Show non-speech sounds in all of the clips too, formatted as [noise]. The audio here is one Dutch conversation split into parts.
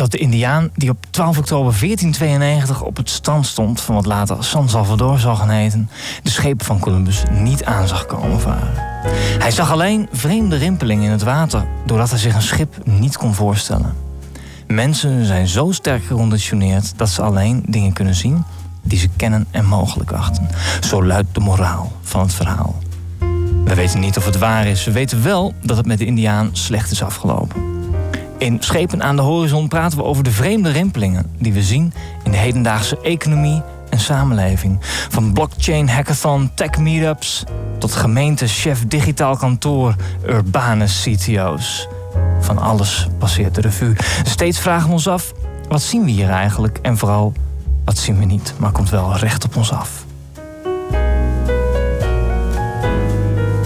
dat de Indiaan die op 12 oktober 1492 op het strand stond van wat later San Salvador zal gaan de schepen van Columbus niet aan zag komen varen. Hij zag alleen vreemde rimpelingen in het water, doordat hij zich een schip niet kon voorstellen. Mensen zijn zo sterk geconditioneerd dat ze alleen dingen kunnen zien die ze kennen en mogelijk achten. Zo luidt de moraal van het verhaal. We weten niet of het waar is. We weten wel dat het met de Indiaan slecht is afgelopen. In Schepen aan de Horizon praten we over de vreemde rimpelingen die we zien in de hedendaagse economie en samenleving. Van blockchain hackathon, tech meetups tot gemeente, chef digitaal kantoor, urbane CTO's. Van alles passeert de revue. Steeds vragen we ons af: wat zien we hier eigenlijk? En vooral, wat zien we niet, maar komt wel recht op ons af.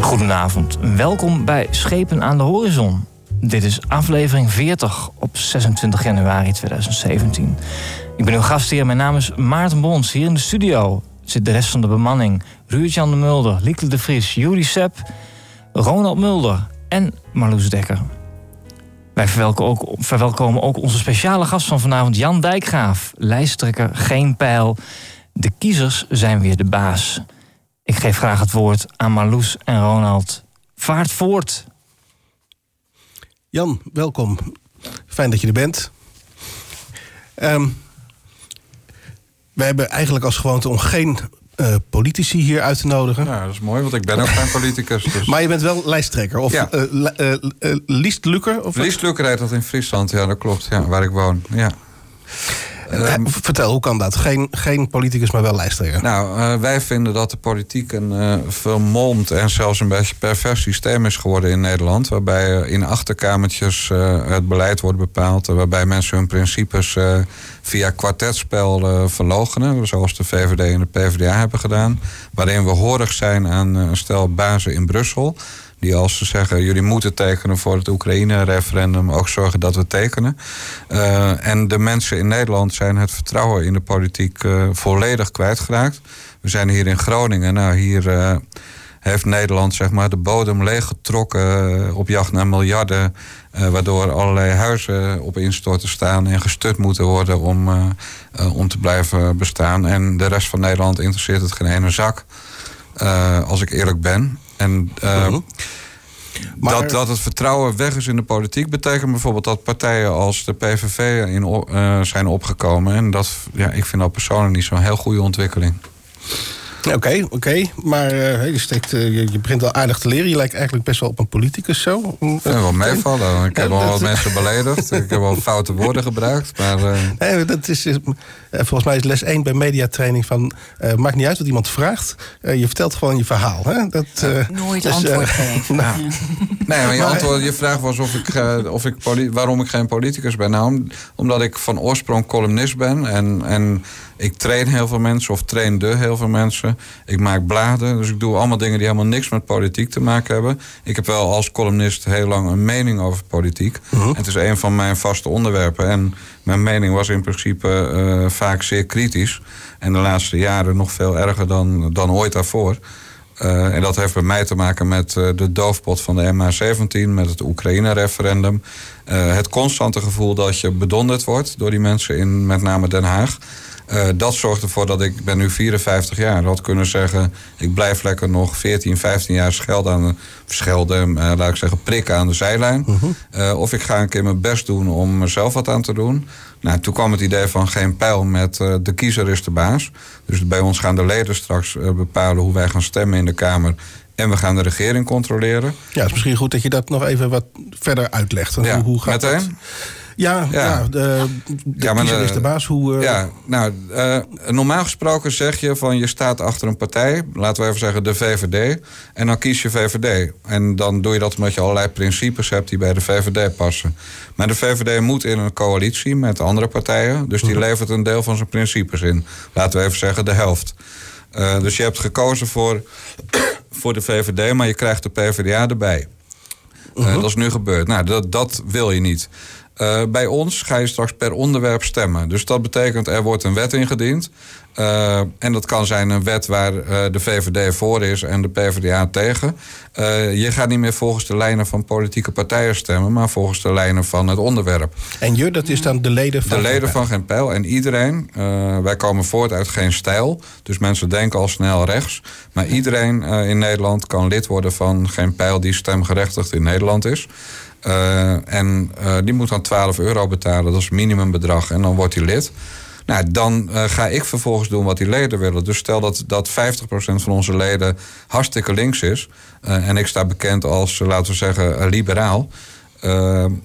Goedenavond, welkom bij Schepen aan de Horizon. Dit is aflevering 40 op 26 januari 2017. Ik ben uw gastheer, mijn naam is Maarten Bons. Hier in de studio zit de rest van de bemanning. Ruud-Jan de Mulder, Lieke de Vries, Juri Sepp, Ronald Mulder en Marloes Dekker. Wij verwelkomen ook, onze speciale gast van vanavond, Jan Dijkgraaf. Lijsttrekker, geen pijl. De kiezers zijn weer de baas. Ik geef graag het woord aan Marloes en Ronald. Vaart voort. Jan, welkom. Fijn dat je er bent. Um, we hebben eigenlijk als gewoonte om geen uh, politici hier uit te nodigen. Ja, dat is mooi, want ik ben ook geen politicus. [laughs] Dus. maar je bent wel lijsttrekker. Of ja. uh, uh, Liest Lukker? Of Liest Lukker heet dat in Friesland, ja, dat klopt. Ja, waar ik woon. Ja. Uh, vertel, hoe kan dat? Geen, geen politicus, maar wel lijsttrekker. Nou, uh, wij vinden dat de politiek een uh, vermomd en zelfs een beetje pervers systeem is geworden in Nederland. Waarbij in achterkamertjes het beleid wordt bepaald. Waarbij mensen hun principes via kwartetspel verlogenen. Zoals de VVD en de PvdA hebben gedaan. Waarin we horig zijn aan een stel bazen in Brussel die als ze zeggen jullie moeten tekenen voor het Oekraïne-referendum ook zorgen dat we tekenen. Uh, en de mensen in Nederland zijn het vertrouwen in de politiek uh, volledig kwijtgeraakt. We zijn hier in Groningen. Nou, hier uh, heeft Nederland zeg maar, de bodem leeggetrokken op jacht naar miljarden. waardoor allerlei huizen op instorten staan en gestut moeten worden om, om te blijven bestaan. En de rest van Nederland interesseert het geen ene zak. als ik eerlijk ben. En uh, dat, dat het vertrouwen weg is in de politiek betekent bijvoorbeeld dat partijen als de PVV in, uh, zijn opgekomen. En dat, ja, ik vind dat persoonlijk niet zo'n heel goede ontwikkeling. Oké, oké. Maar uh, je, steekt, uh, je, je, begint al aardig te leren. Je lijkt eigenlijk best wel op een politicus zo. Ik vind wel meevallen. Ik heb al wat mensen beledigd. Ik heb al foute woorden gebruikt. Maar, uh... [laughs] nee, dat is, volgens mij is les 1 bij mediatraining van... maakt niet uit wat iemand vraagt. je vertelt gewoon je verhaal. Hè? Dat, Nooit dus, antwoord [laughs] geven. nou. ja. [laughs] Nee, maar je, antwoord, je vraag was of ik, of ik waarom ik geen politicus ben. Nou, omdat ik van oorsprong columnist ben. En, en ik train heel veel mensen of trainde heel veel mensen. Ik maak bladen, dus ik doe allemaal dingen die helemaal niks met politiek te maken hebben. Ik heb wel als columnist heel lang een mening over politiek. Mhm. Het is een van mijn vaste onderwerpen. En mijn mening was in principe uh, vaak zeer kritisch. En de laatste jaren nog veel erger dan, dan ooit daarvoor. Uh, en dat heeft bij mij te maken met uh, de doofpot van de MH17, met het Oekraïne-referendum. Uh, het constante gevoel dat je bedonderd wordt door die mensen in met name Den Haag. Uh, dat zorgt ervoor dat ik ben nu 54 jaar. had kunnen zeggen, ik blijf lekker nog 14, 15 jaar schelden aan de, schelden, uh, laat ik zeggen, prikken aan de zijlijn. Uh of ik ga een keer mijn best doen om mezelf wat aan te doen. Nou, toen kwam het idee van geen pijl met de kiezer is de baas. Dus bij ons gaan de leden straks bepalen hoe wij gaan stemmen in de Kamer. En we gaan de regering controleren. Ja, het is misschien goed dat je dat nog even wat verder uitlegt. Ja, hoe, hoe gaat meteen? Dat? Ja, ja. ja de, de ja, kiezer is de baas. Hoe, uh... Ja, nou, uh, normaal gesproken zeg je van je staat achter een partij, laten we even zeggen de VVD, en dan kies je VVD. En dan doe je dat omdat je allerlei principes hebt die bij de VVD passen. Maar de VVD moet in een coalitie met andere partijen, dus die mhm. levert een deel van zijn principes in. Laten we even zeggen de helft. Uh, dus je hebt gekozen voor, [coughs] voor de VVD, maar je krijgt de PvdA erbij. Uh, dat is nu gebeurd. Nou, dat, dat wil je niet. Uh, bij ons ga je straks per onderwerp stemmen. Dus dat betekent er wordt een wet ingediend. Uh, en dat kan zijn een wet waar uh, de VVD voor is en de PvdA tegen. je gaat niet meer volgens de lijnen van politieke partijen stemmen, maar volgens de lijnen van het onderwerp. En je, dat is dan de leden van. De leden van geen pijl. En iedereen, wij komen voort uit geen stijl. Dus mensen denken al snel rechts. Maar iedereen in Nederland kan lid worden van geen pijl die stemgerechtigd in Nederland is. Uh, en uh, die moet dan 12 euro betalen, dat is het minimumbedrag. En dan wordt hij lid. Nou, dan uh, ga ik vervolgens doen wat die leden willen. Dus stel dat, dat 50% van onze leden hartstikke links is. en ik sta bekend als, laten we zeggen, liberaal.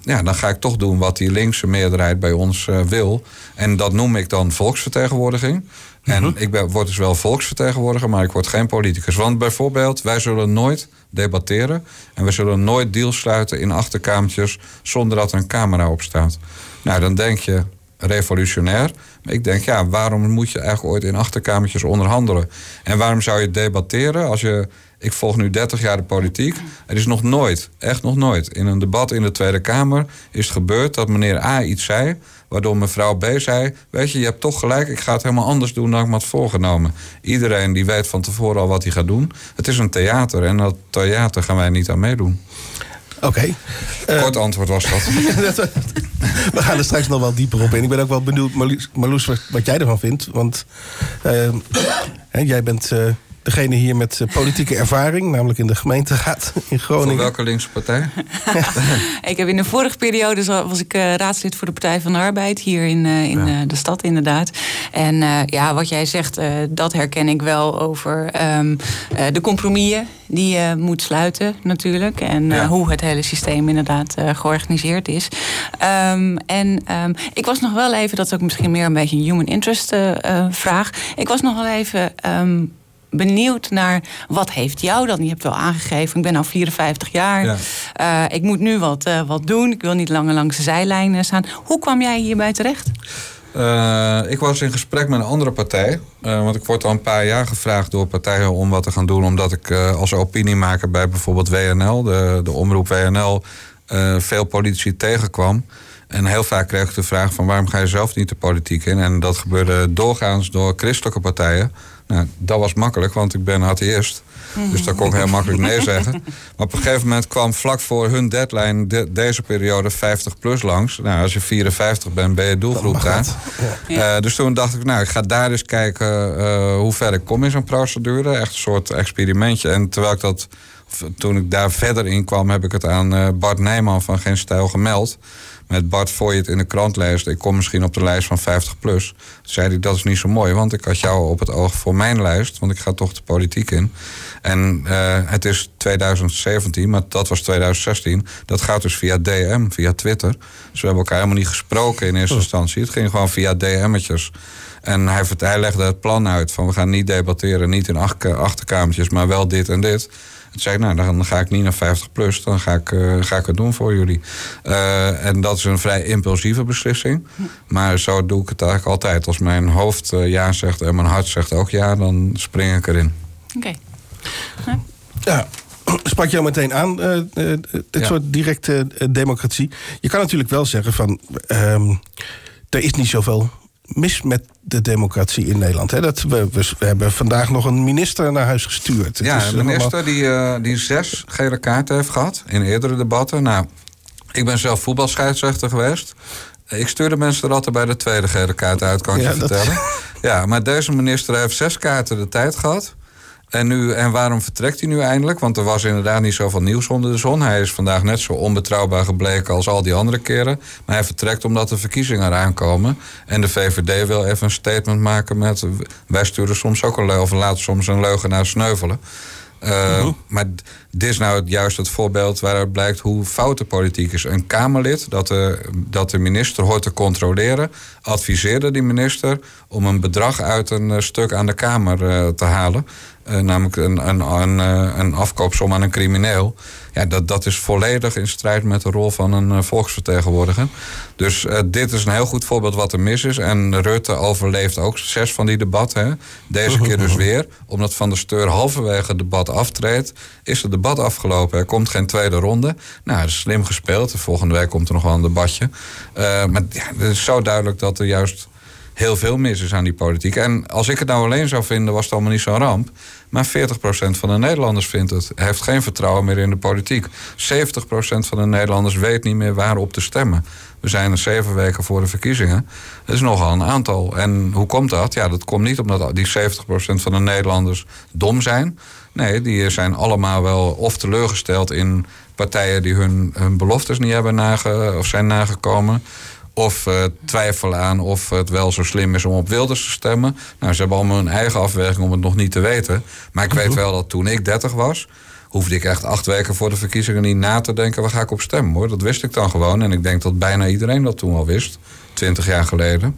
ja, dan ga ik toch doen wat die linkse meerderheid bij ons wil. En dat noem ik dan volksvertegenwoordiging. En mhm. ik ben, word dus wel volksvertegenwoordiger, maar ik word geen politicus. Want bijvoorbeeld, wij zullen nooit debatteren. En we zullen nooit deals sluiten in achterkamertjes zonder dat er een camera op staat. Nou, dan denk je revolutionair. Maar ik denk, ja, waarom moet je eigenlijk ooit in achterkamertjes onderhandelen? En waarom zou je debatteren als je. Ik volg nu 30 jaar de politiek. Er is nog nooit, echt nog nooit, in een debat in de Tweede Kamer is het gebeurd dat meneer A iets zei Waardoor mevrouw B zei: Weet je, je hebt toch gelijk, ik ga het helemaal anders doen dan ik me had voorgenomen. Iedereen die weet van tevoren al wat hij gaat doen. Het is een theater en dat theater gaan wij niet aan meedoen. Oké. Kort uh, antwoord was dat. [laughs] We gaan er straks nog wel dieper op in. Ik ben ook wel benieuwd, Marloes, wat, jij ervan vindt. Want uh, jij bent. Uh, degene hier met eh, politieke ervaring, namelijk in de gemeenteraad in Groningen. Voor welke linkse partij? [laughs] ik heb in de vorige periode was ik uh, raadslid voor de Partij van de Arbeid hier in, uh, in ja. de stad, inderdaad. En ja, wat jij zegt, dat herken ik wel over um, de compromissen die je moet sluiten, natuurlijk. En ja. hoe het hele systeem inderdaad georganiseerd is. Um, en um, ik was nog wel even, dat is ook misschien meer een beetje een human interest vraag. Ik was nog wel even benieuwd naar wat heeft jou dan? Je hebt wel aangegeven, ik ben al 54 jaar. Ja. Uh, ik moet nu wat, uh, wat doen. Ik wil niet langer langs de zijlijnen staan. Hoe kwam jij hierbij terecht? Uh, ik was in gesprek met een andere partij. want ik word al een paar jaar gevraagd door partijen om wat te gaan doen. Omdat ik als opiniemaker bij bijvoorbeeld WNL, de, de omroep WNL, veel politici tegenkwam. En heel vaak kreeg ik de vraag van waarom ga je zelf niet de politiek in? En dat gebeurde doorgaans door christelijke partijen. Nou, dat was makkelijk, want ik ben atheïst. Dus daar kon ik heel makkelijk nee zeggen. Maar op een gegeven moment kwam vlak voor hun deadline deze periode 50 plus langs. Nou, als je 54 bent, ben je doelgroep daar. Ja. Uh, dus toen dacht ik, nou, ik ga daar eens kijken uh, hoe ver ik kom in zo'n procedure. Echt een soort experimentje. En terwijl ik dat, toen ik daar verder in kwam, heb ik het aan uh, Bart Nijman van Geen Stijl gemeld met Bart voor je het in de krant leest... ik kom misschien op de lijst van 50 plus. Toen zei hij, dat is niet zo mooi, want ik had jou op het oog voor mijn lijst... want ik ga toch de politiek in. En uh, het is 2017, maar dat was 2016. Dat gaat dus via DM, via Twitter. Dus we hebben elkaar helemaal niet gesproken in eerste oh. instantie. Het ging gewoon via DM'tjes. En hij, hij legde het plan uit van we gaan niet debatteren, niet in achterkamertjes, maar wel dit en dit. Toen zei ik, nou, dan ga ik niet naar 50 plus, dan ga ik, uh, ga ik het doen voor jullie. Uh, en dat is een vrij impulsieve beslissing. Maar zo doe ik het eigenlijk altijd. Als mijn hoofd uh, ja zegt en mijn hart zegt ook ja, dan spring ik erin. Oké. Okay. Ja. [clears throat] Spak jou meteen aan, dit soort directe democratie. Je kan natuurlijk wel zeggen van... Um, er is niet zoveel mis met de democratie in Nederland. Hè? Dat we, we, hebben vandaag nog een minister naar huis gestuurd. ja, een minister die, uh, die zes gele kaarten heeft gehad in eerdere debatten. Nou, ik ben zelf voetbalscheidsrechter geweest. Ik stuurde mensen er altijd bij de tweede gele kaart uit, kan ik je vertellen. [laughs] Ja, maar deze minister heeft zes kaarten de tijd gehad. En, nu, en waarom vertrekt hij nu eindelijk? Want er was inderdaad niet zoveel nieuws onder de zon. Hij is vandaag net zo onbetrouwbaar gebleken als al die andere keren. Maar hij vertrekt omdat de verkiezingen eraan komen. En de VVD wil even een statement maken met... wij sturen soms ook een leugen, of laten soms een leugenaar sneuvelen. Uh, Maar dit is nou juist het voorbeeld waaruit blijkt hoe fout de politiek is. Een Kamerlid dat de, dat de minister hoort te controleren, adviseerde die minister om een bedrag uit een eh, stuk aan de Kamer uh, te halen. Namelijk een, een, een, een afkoopsom aan een crimineel. Ja, dat, dat is volledig in strijd met de rol van een volksvertegenwoordiger. Dus dit is een heel goed voorbeeld wat er mis is. En Rutte overleeft ook zes van die debatten. Deze keer dus [laughs] weer. Omdat Van der Steur halverwege het debat aftreedt, is het debat afgelopen. Er komt geen tweede ronde. Nou, dat is slim gespeeld. Volgende week komt er nog wel een debatje. maar ja, het is zo duidelijk dat er juist heel veel mis is aan die politiek. En als ik het nou alleen zou vinden, was het allemaal niet zo'n ramp. Maar 40% van de Nederlanders vindt het. Heeft geen vertrouwen meer in de politiek. 70% van de Nederlanders weet niet meer waarop te stemmen. We zijn er zeven weken voor de verkiezingen. Dat is nogal een aantal. En hoe komt dat? Ja, dat komt niet omdat die 70% van de Nederlanders dom zijn. Nee, die zijn allemaal wel of teleurgesteld in partijen die hun, hun beloftes niet hebben nage, of zijn nagekomen of uh, twijfelen aan of het wel zo slim is om op Wilders te stemmen. Nou, ze hebben allemaal hun eigen afweging om het nog niet te weten. Maar ik weet mhm. wel dat toen ik 30 was, hoefde ik echt acht weken voor de verkiezingen niet na te denken waar ga ik op stemmen hoor. Dat wist ik dan gewoon. En ik denk dat bijna iedereen dat toen al wist, 20 jaar geleden.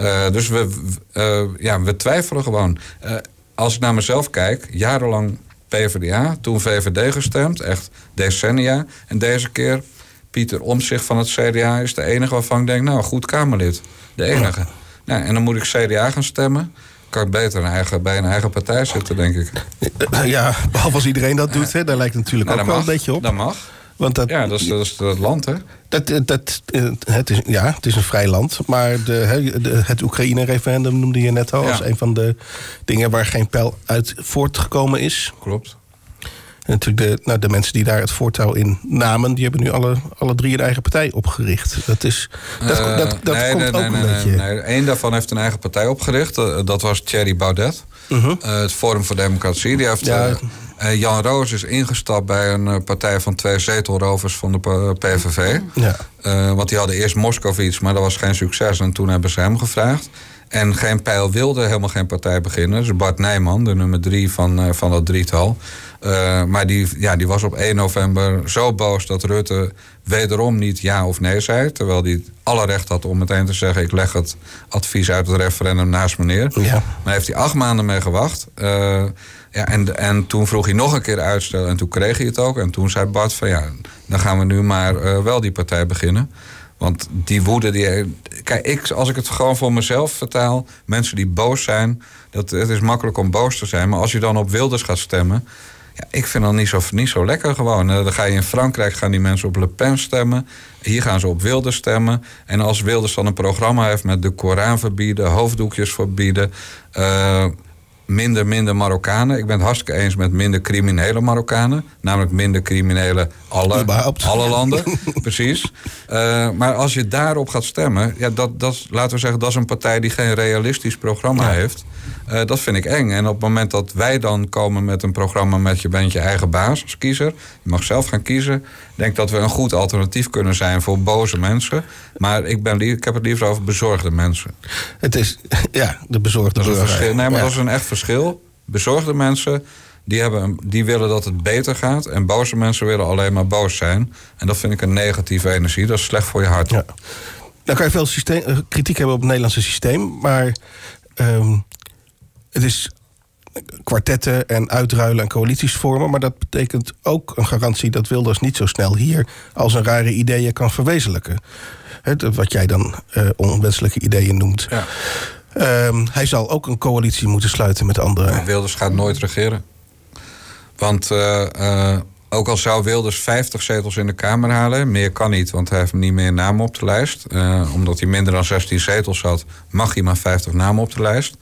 Uh, dus we, uh, ja, we twijfelen gewoon. als ik naar mezelf kijk, jarenlang PvdA, toen VVD gestemd, echt decennia. En deze keer Pieter Omzicht van het CDA is de enige waarvan ik denk, nou, goed Kamerlid. De enige. Nou, en dan moet ik CDA gaan stemmen. Kan ik beter een eigen, bij een eigen partij zitten, denk ik. [laughs] Ja, behalve als iedereen dat doet, hè, daar lijkt het natuurlijk ook wel een beetje op. Dat mag. Want dat, ja, dat is, dat is het land, hè? Dat, dat, het is, ja, het is een vrij land. Maar de, het Oekraïne-referendum noemde je net al... als een van de dingen waar geen pijl uit voortgekomen is. Klopt. En natuurlijk de, nou, de mensen die daar het voortouw in namen, die hebben nu alle, alle drie een eigen partij opgericht. Dat, is, dat, uh, dat, dat nee, komt nee, ook nee, een beetje. Eén daarvan heeft een eigen partij opgericht. Uh, dat was Thierry Baudet. Uh -huh. uh, het Forum voor Democratie. Die heeft, ja. Jan Roos is ingestapt bij een partij van twee zetelrovers van de PVV. Ja. want die hadden eerst Moskovits, maar dat was geen succes. En toen hebben ze hem gevraagd. En geen pijl wilde helemaal geen partij beginnen. Dus Bart Nijman, de nummer drie van, van dat drietal. Uh, maar die, ja, die was op 1 november zo boos dat Rutte wederom niet ja of nee zei. Terwijl hij alle recht had om meteen te zeggen: ik leg het advies uit het referendum naast meneer. Ja. Maar heeft hij acht maanden mee gewacht. Uh, ja, en, en toen vroeg hij nog een keer uitstel en toen kreeg hij het ook. En toen zei Bart van ja, dan gaan we nu maar uh, wel die partij beginnen. Want die woede, die, kijk, als ik het gewoon voor mezelf vertaal, mensen die boos zijn, dat, het is makkelijk om boos te zijn. Maar als je dan op Wilders gaat stemmen, ja, ik vind dat niet zo, niet zo lekker gewoon. Dan ga je in Frankrijk, gaan die mensen op Le Pen stemmen. Hier gaan ze op Wilders stemmen. En als Wilders dan een programma heeft met de Koran verbieden, hoofddoekjes verbieden. Uh, minder, minder Marokkanen. Ik ben het hartstikke eens met minder criminele Marokkanen. Namelijk minder criminele alle, alle landen. [laughs] Precies. Uh, maar als je daarop gaat stemmen, ja, dat, dat, laten we zeggen, dat is een partij die geen realistisch programma heeft. Uh, dat vind ik eng. En op het moment dat wij dan komen met een programma met je bent je eigen baas als kiezer, je mag zelf gaan kiezen, denk dat we een goed alternatief kunnen zijn voor boze mensen. Maar ik, ben, ik heb het liever over bezorgde mensen. Het is, ja, de bezorgde dat is verschil. Nee, maar dat is een echt verschil. Bezorgde mensen, die, hebben, die willen dat het beter gaat. En boze mensen willen alleen maar boos zijn. En dat vind ik een negatieve energie. Dat is slecht voor je hart. Ja. Dan kan je veel systeem, eh, kritiek hebben op het Nederlandse systeem. Maar um, het is kwartetten en uitruilen en coalities vormen. Maar dat betekent ook een garantie dat Wilders niet zo snel hier als een rare ideeën kan verwezenlijken. wat jij dan uh, onwenselijke ideeën noemt. Ja. Um, hij zal ook een coalitie moeten sluiten met anderen. Wilders gaat nooit regeren. Want uh, uh, ook al zou Wilders 50 zetels in de Kamer halen, meer kan niet, want hij heeft niet meer namen op de lijst. omdat hij minder dan 16 zetels had, mag hij maar 50 namen op de lijst.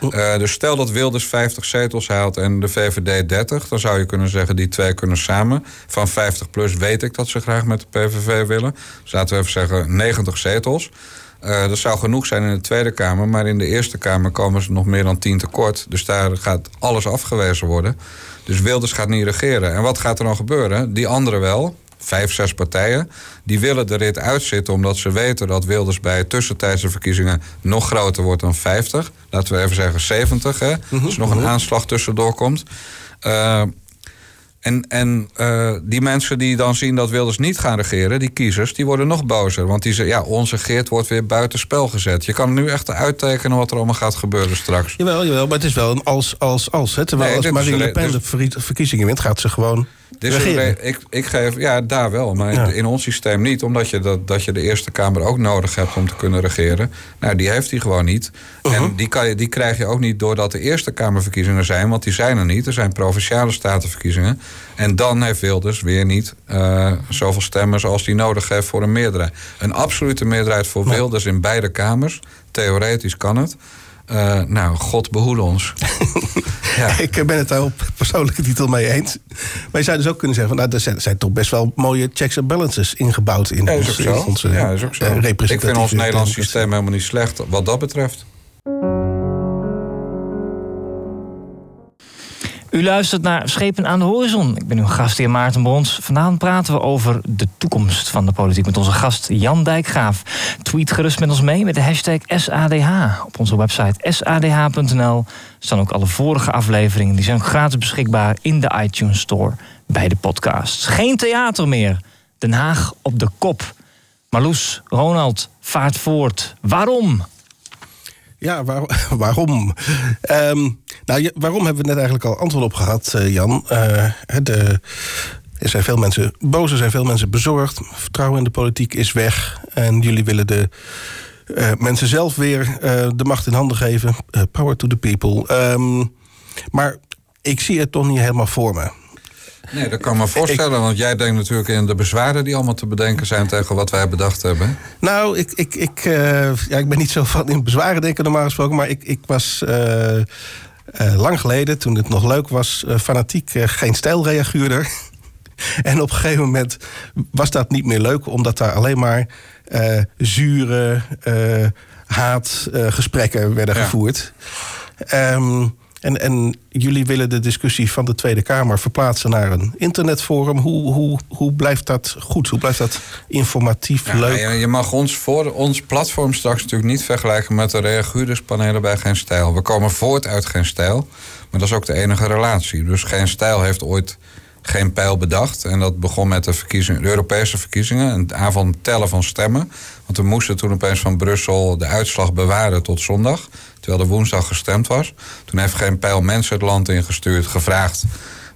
Uh, dus stel dat Wilders 50 zetels haalt en de VVD 30, dan zou je kunnen zeggen die twee kunnen samen. Van 50 plus weet ik dat ze graag met de PVV willen. Dus laten we even zeggen 90 zetels. Uh, dat zou genoeg zijn in de Tweede Kamer, maar in de Eerste Kamer komen ze nog meer dan 10 tekort. Dus daar gaat alles afgewezen worden. Dus Wilders gaat niet regeren. En wat gaat er dan gebeuren? Die anderen wel vijf, zes partijen. Die willen de rit uitzitten omdat ze weten dat Wilders bij tussentijdse verkiezingen nog groter wordt dan 50. Laten we even zeggen 70, hè, mhm, als er nog een mhm. aanslag tussendoor komt. Uh, En, en uh, die mensen die dan zien dat Wilders niet gaan regeren, die kiezers, die worden nog bozer. Want die zeggen, ja, onze Geert wordt weer buitenspel gezet. Je kan nu echt uittekenen wat er allemaal gaat gebeuren straks. Jawel, jawel maar het is wel een als, als, als. Hè. Terwijl nee, als Marine Le Pen de verkiezingen wint, gaat ze gewoon dus ik, ik geef, ja, daar wel, maar in ons systeem niet. Omdat je, dat, dat je de Eerste Kamer ook nodig hebt om te kunnen regeren. Nou, die heeft hij gewoon niet. En uh-huh. die, kan je, die krijg je ook niet doordat de Eerste Kamerverkiezingen zijn. Want die zijn er niet. Er zijn provinciale statenverkiezingen. En dan heeft Wilders weer niet uh, zoveel stemmen zoals hij nodig heeft voor een meerderheid. Een absolute meerderheid voor Wilders in beide kamers. Theoretisch kan het. Uh, nou, God behoede ons. [laughs] ja. Ik ben het daar op persoonlijke titel mee eens. Maar je zou dus ook kunnen zeggen... Van, nou, er zijn, toch best wel mooie checks en balances ingebouwd... in, ja, ons, in onze ja, is ook zo. Uh, Ik vind ons Nederlands systeem helemaal niet slecht wat dat betreft. U luistert naar Schepen aan de Horizon. Ik ben uw gastheer Maarten Brons. Vanavond praten we over de toekomst van de politiek met onze gast Jan Dijkgraaf. Tweet gerust met ons mee met de hashtag SADH. Op onze website sadh.nl staan ook alle vorige afleveringen. Die zijn gratis beschikbaar in de iTunes Store bij de podcasts. Geen theater meer. Den Haag op de kop. Marloes, Ronald, vaart voort. Waarom? Ja, [laughs] waarom? Um, nou, waarom hebben we net eigenlijk al antwoord op gehad, uh, Jan? Uh, de, er zijn veel mensen boos, er zijn veel mensen bezorgd. Vertrouwen in de politiek is weg. En jullie willen de uh, mensen zelf weer de macht in handen geven. power to the people. Um, maar ik zie het toch niet helemaal voor me. Nee, dat kan me voorstellen. want jij denkt natuurlijk in de bezwaren die allemaal te bedenken zijn tegen wat wij bedacht hebben. Nou, ik, ik, ik, uh, ja, ik ben niet zo van in bezwaren denken normaal gesproken. Maar ik, ik was uh, uh, lang geleden, toen het nog leuk was, fanatiek geen stijlreaguurder. [laughs] en op een gegeven moment was dat niet meer leuk, omdat daar alleen maar zure haatgesprekken werden ja. gevoerd. Um, en, en jullie willen de discussie van de Tweede Kamer verplaatsen naar een internetforum. Hoe, hoe, hoe blijft dat goed? Hoe blijft dat informatief, leuk? Je, je mag ons voor ons platform straks natuurlijk niet vergelijken met de reaguurderspanelen bij Geen Stijl. We komen voort uit Geen Stijl, maar dat is ook de enige relatie. Dus Geen Stijl heeft ooit geen pijl bedacht. En dat begon met de, verkiezingen, de Europese verkiezingen. Een avond tellen van stemmen. Want we moesten toen opeens van Brussel de uitslag bewaren tot zondag. Terwijl er woensdag gestemd was. Toen heeft geen pijl mensen het land ingestuurd, gevraagd.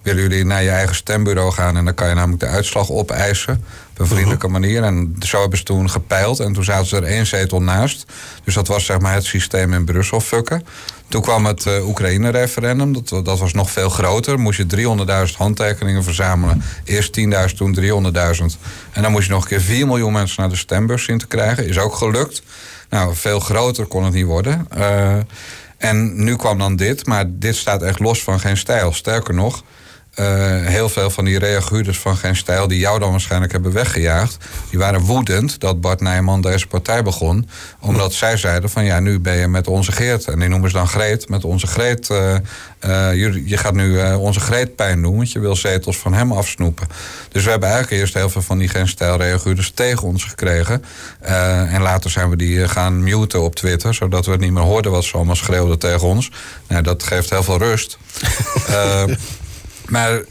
Willen jullie naar je eigen stembureau gaan en dan kan je namelijk de uitslag opeisen. Op een vriendelijke mhm. manier. En zo hebben ze toen gepeild. En toen zaten ze er één zetel naast. Dus dat was zeg maar het systeem in Brussel fucken. Toen kwam het uh, Oekraïne-referendum. Dat, dat was nog veel groter. Moest je 300.000 handtekeningen verzamelen. Eerst 10.000, toen 300.000. En dan moest je nog een keer 4 miljoen mensen naar de stembus zien te krijgen. Is ook gelukt. Nou, veel groter kon het niet worden. Uh, en nu kwam dan dit, maar dit staat echt los van geen stijl. Sterker nog, uh, heel veel van die reaguurders van Geen Stijl... die jou dan waarschijnlijk hebben weggejaagd... die waren woedend dat Bart Nijman deze partij begon. Omdat zij zeiden van ja, nu ben je met onze Geert. En die noemen ze dan Greet. Met onze Greet, uh, uh, je, je, gaat nu onze Greet pijn doen... want je wil zetels van hem afsnoepen. Dus we hebben eigenlijk eerst heel veel van die Geen Stijl reaguurders tegen ons gekregen. en later zijn we die gaan muten op Twitter... zodat we het niet meer hoorden wat ze allemaal schreeuwden tegen ons. Nou, dat geeft heel veel rust. [laughs] Maar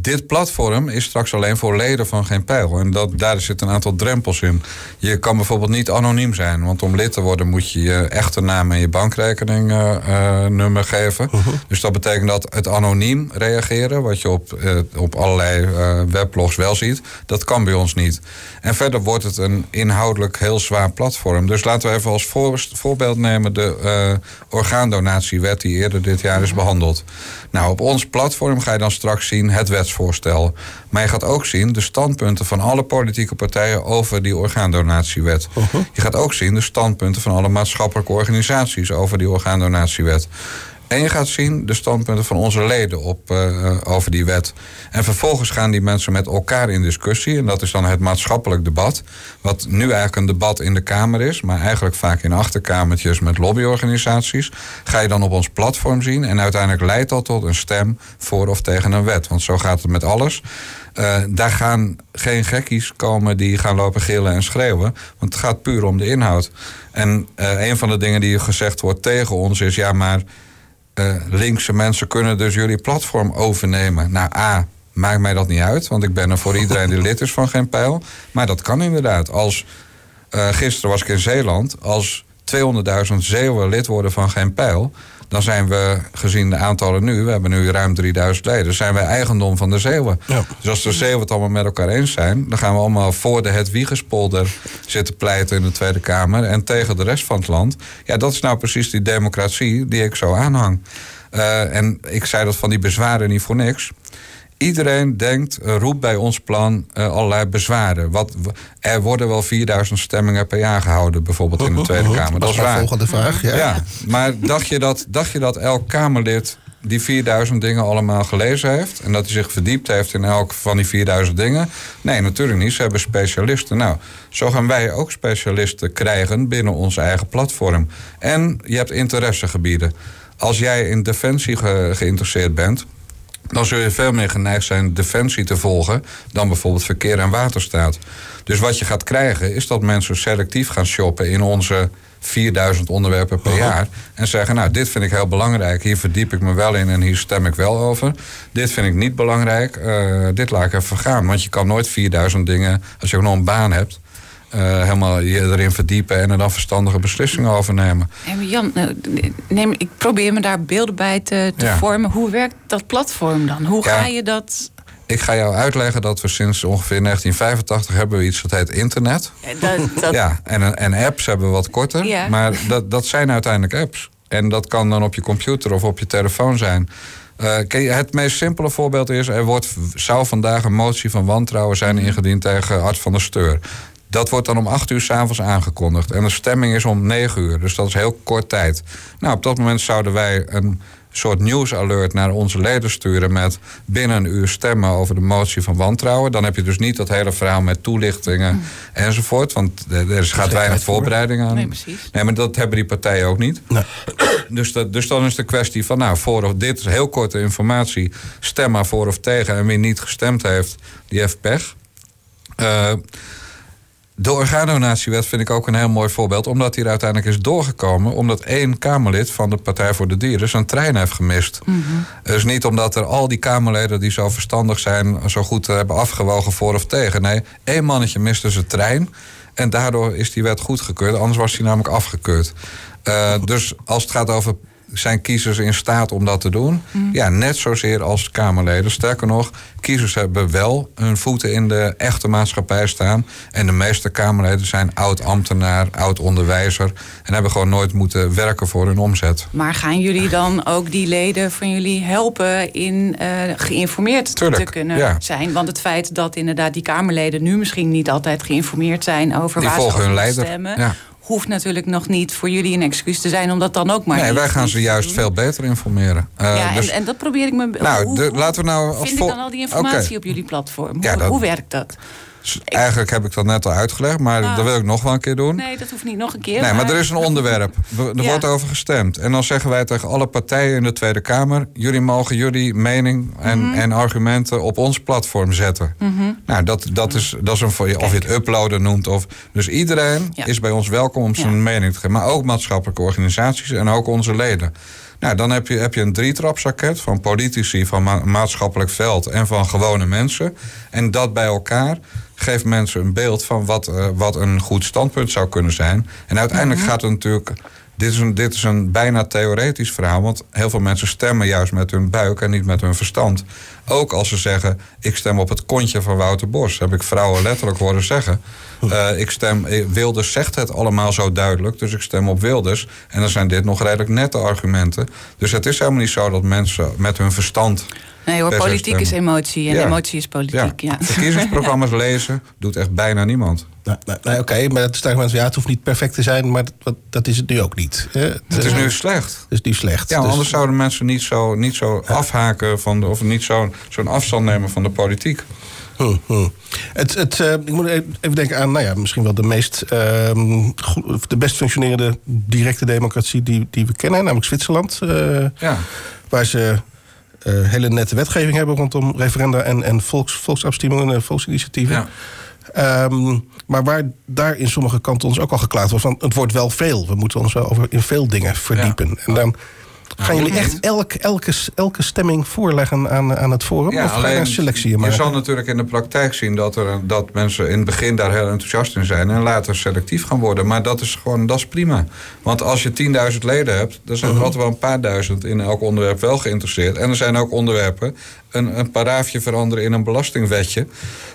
dit platform is straks alleen voor leden van geen pijl. En dat, daar zit een aantal drempels in. Je kan bijvoorbeeld niet anoniem zijn. Want om lid te worden moet je je echte naam en je bankrekeningnummer uh, geven. Uh-huh. Dus dat betekent dat het anoniem reageren... wat je op, uh, op allerlei weblogs wel ziet... dat kan bij ons niet. En verder wordt het een inhoudelijk heel zwaar platform. Dus laten we even als voor, voorbeeld nemen... de orgaandonatiewet die eerder dit jaar is behandeld. Nou, op ons platform ga je dan straks zien het wetsvoorstel. Maar je gaat ook zien de standpunten van alle politieke partijen over die orgaandonatiewet. Uh-huh. Je gaat ook zien de standpunten van alle maatschappelijke organisaties over die orgaandonatiewet. En je gaat zien de standpunten van onze leden op, uh, over die wet. En vervolgens gaan die mensen met elkaar in discussie. En dat is dan het maatschappelijk debat. Wat nu eigenlijk een debat in de Kamer is, maar eigenlijk vaak in achterkamertjes met lobbyorganisaties. Ga je dan op ons platform zien. En uiteindelijk leidt dat tot een stem voor of tegen een wet. Want zo gaat het met alles. Uh, daar gaan geen gekkies komen die gaan lopen gillen en schreeuwen. Want het gaat puur om de inhoud. En een van de dingen die gezegd wordt tegen ons is: ja, maar uh, linkse mensen kunnen dus jullie platform overnemen. Nou, A, maakt mij dat niet uit. Want ik ben er voor iedereen die lid is van geen pijl. Maar dat kan inderdaad. Als, uh, gisteren was ik in Zeeland. Als 200.000 Zeeuwen lid worden van geen pijl dan zijn we, gezien de aantallen nu, we hebben nu ruim 3000 leden, zijn wij eigendom van de Zeeuwen. Ja. Dus als de Zeeuwen het allemaal met elkaar eens zijn, dan gaan we allemaal voor de Hedwiegespolder zitten pleiten in de Tweede Kamer en tegen de rest van het land. Ja, dat is nou precies die democratie die ik zo aanhang. Uh, en ik zei dat van die bezwaren niet voor niks. Iedereen denkt, uh, roept bij ons plan uh, allerlei bezwaren. Wat, er worden wel 4000 stemmingen per jaar gehouden, bijvoorbeeld in de Tweede [laughs] Kamer. Dat is waar. volgende vraag. Ja. ja. maar dacht je, dat, dacht je dat elk Kamerlid die 4000 dingen allemaal gelezen heeft. En dat hij zich verdiept heeft in elk van die 4000 dingen. Nee, natuurlijk niet. Ze hebben specialisten. Nou, zo gaan wij ook specialisten krijgen binnen ons eigen platform. En je hebt interessegebieden. Als jij in defensie geïnteresseerd bent, dan zul je veel meer geneigd zijn defensie te volgen dan bijvoorbeeld verkeer en waterstaat. Dus wat je gaat krijgen is dat mensen selectief gaan shoppen in onze 4000 onderwerpen per jaar. En zeggen, nou, dit vind ik heel belangrijk. Hier verdiep ik me wel in en hier stem ik wel over. Dit vind ik niet belangrijk. Uh, dit laat ik even gaan. Want je kan nooit 4000 dingen, als je ook nog een baan hebt uh, helemaal je erin verdiepen en er dan verstandige beslissingen over nemen. Jan, nou, neem, ik probeer me daar beelden bij te, te vormen. Hoe werkt dat platform dan? Hoe ga je dat ik ga jou uitleggen dat we sinds ongeveer 1985 hebben we iets dat heet internet. Dat, dat... Ja, en, en apps hebben we wat korter. Ja. Maar dat, dat zijn uiteindelijk apps. En dat kan dan op je computer of op je telefoon zijn. Uh, het meest simpele voorbeeld is: er wordt, zou vandaag een motie van wantrouwen zijn ingediend tegen Art van der Steur. Dat wordt dan om 8 uur s'avonds aangekondigd. En de stemming is om 9 uur. Dus dat is heel kort tijd. Nou, op dat moment zouden wij een soort nieuwsalert naar onze leden sturen met binnen een uur stemmen over de motie van wantrouwen. Dan heb je dus niet dat hele verhaal met toelichtingen mm. enzovoort. Want er gaat weinig voorbereiding aan. Nee, precies. Nee, maar dat hebben die partijen ook niet. Nee. [clears throat] Dus, dat, dus dan is de kwestie van, nou, voor of dit is heel korte informatie. Stem maar voor of tegen. En wie niet gestemd heeft, die heeft pech. Uh, de orgaandonatiewet vind ik ook een heel mooi voorbeeld, omdat die er uiteindelijk is doorgekomen. Omdat één Kamerlid van de Partij voor de Dieren zijn trein heeft gemist. Mm Dus niet omdat er al die Kamerleden die zo verstandig zijn, zo goed hebben afgewogen voor of tegen. Nee, één mannetje miste zijn trein. En daardoor is die wet goedgekeurd. Anders was die namelijk afgekeurd. Uh, dus als het gaat over zijn kiezers in staat om dat te doen? Mm. Ja, net zozeer als Kamerleden. Sterker nog, kiezers hebben wel hun voeten in de echte maatschappij staan. En de meeste Kamerleden zijn oud-ambtenaar, oud-onderwijzer. En hebben gewoon nooit moeten werken voor hun omzet. Maar gaan jullie dan ook die leden van jullie helpen in uh, geïnformeerd te kunnen zijn? Want het feit dat inderdaad die Kamerleden nu misschien niet altijd geïnformeerd zijn over die waar volgen ze hun leider. stemmen. Ja hoeft natuurlijk nog niet voor jullie een excuus te zijn om dat dan ook maar. Nee, wij gaan ze juist veel beter informeren. Uh, ja, dus... en, en, dat probeer ik me. Nou, hoe, laten we nou. Vind ik dan al die informatie op jullie platform? Hoe, ja, dat... hoe werkt dat? Eigenlijk heb ik dat net al uitgelegd, maar ah. dat wil ik nog wel een keer doen. Nee, dat hoeft niet nog een keer. Nee, maar, er is een onderwerp. [laughs] Er wordt over gestemd. En dan zeggen wij tegen alle partijen in de Tweede Kamer: jullie mogen jullie mening en, mhm. en argumenten op ons platform zetten. Mhm. Nou, dat, dat is, dat is een, of je het uploaden noemt. Of, dus iedereen is bij ons welkom om zijn mening te geven. Maar ook maatschappelijke organisaties en ook onze leden. Nou, dan heb je, heb je een drietrapsraket van politici, van maatschappelijk veld en van gewone mensen. En dat bij elkaar geeft mensen een beeld van wat, uh, wat een goed standpunt zou kunnen zijn. En uiteindelijk mhm. gaat het natuurlijk. Dit is, een, dit is een bijna theoretisch verhaal, want heel veel mensen stemmen juist met hun buik en niet met hun verstand. Ook als ze zeggen: Ik stem op het kontje van Wouter Bos. Heb ik vrouwen letterlijk horen zeggen. Uh, ik stem, Wilders zegt het allemaal zo duidelijk, dus ik stem op Wilders. En dan zijn dit nog redelijk nette argumenten. Dus het is helemaal niet zo dat mensen met hun verstand Nee hoor, politiek is emotie en emotie is politiek. Ja. Verkiezingsprogramma's [laughs] lezen doet echt bijna niemand. Nee, nee, Oké, maar het, mensen, ja, het hoeft niet perfect te zijn, maar dat, dat is het nu ook niet. Hè? Het, het, is nu slecht. Het is nu slecht. Ja, dus... anders zouden mensen niet zo, niet zo afhaken van de, of niet zo'n zo'n afstand nemen van de politiek. Hm, hm. Het, het, uh, ik moet even denken aan, nou ja, misschien wel de meest, uh, de best functionerende directe democratie die, die we kennen, namelijk Zwitserland. Uh, ja. Waar ze hele nette wetgeving hebben rondom referenda en, en volks, en volksinitiatieven. Ja. Ehm, maar waar daar in sommige kanten ons ook al geklaagd wordt van het wordt wel veel. We moeten ons wel over in veel dingen verdiepen. En dan Gaan jullie echt elk, elke, elke stemming voorleggen aan, aan het forum? Ja, of ga je een selectie je maken? zal natuurlijk in de praktijk zien dat, er, dat mensen in het begin daar heel enthousiast in zijn en later selectief gaan worden. Maar dat is gewoon, dat is prima. Want als je 10.000 leden hebt, dan zijn er Mhm. altijd wel een paar duizend in elk onderwerp wel geïnteresseerd. En er zijn ook onderwerpen, een, een paraafje veranderen in een belastingwetje,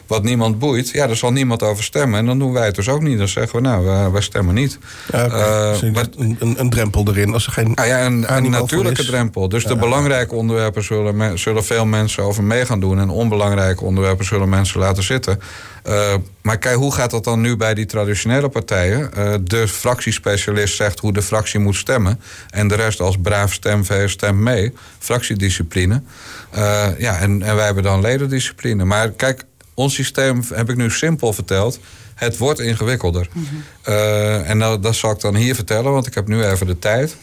wat niemand boeit. Ja, daar zal niemand over stemmen. En dan doen wij het dus ook niet. Dan zeggen we, nou, wij, stemmen niet. Ja. Eh, Dus maar- een, een, drempel erin. Als er geen Ah ja, een, een natuurlijke drempel. Dus de belangrijke onderwerpen zullen, zullen veel mensen over mee gaan doen. En onbelangrijke onderwerpen zullen mensen laten zitten. Eh, maar kijk, hoe gaat dat dan nu bij die traditionele partijen? Eh, de fractiespecialist zegt hoe de fractie moet stemmen. En de rest als braaf stemveer stemt mee. Fractiediscipline. Eh, ja, en, en wij hebben dan ledendiscipline. Maar kijk, ons systeem heb ik nu simpel verteld. Het wordt ingewikkelder. Eh, en dat, dat zal ik dan hier vertellen, want ik heb nu even de tijd.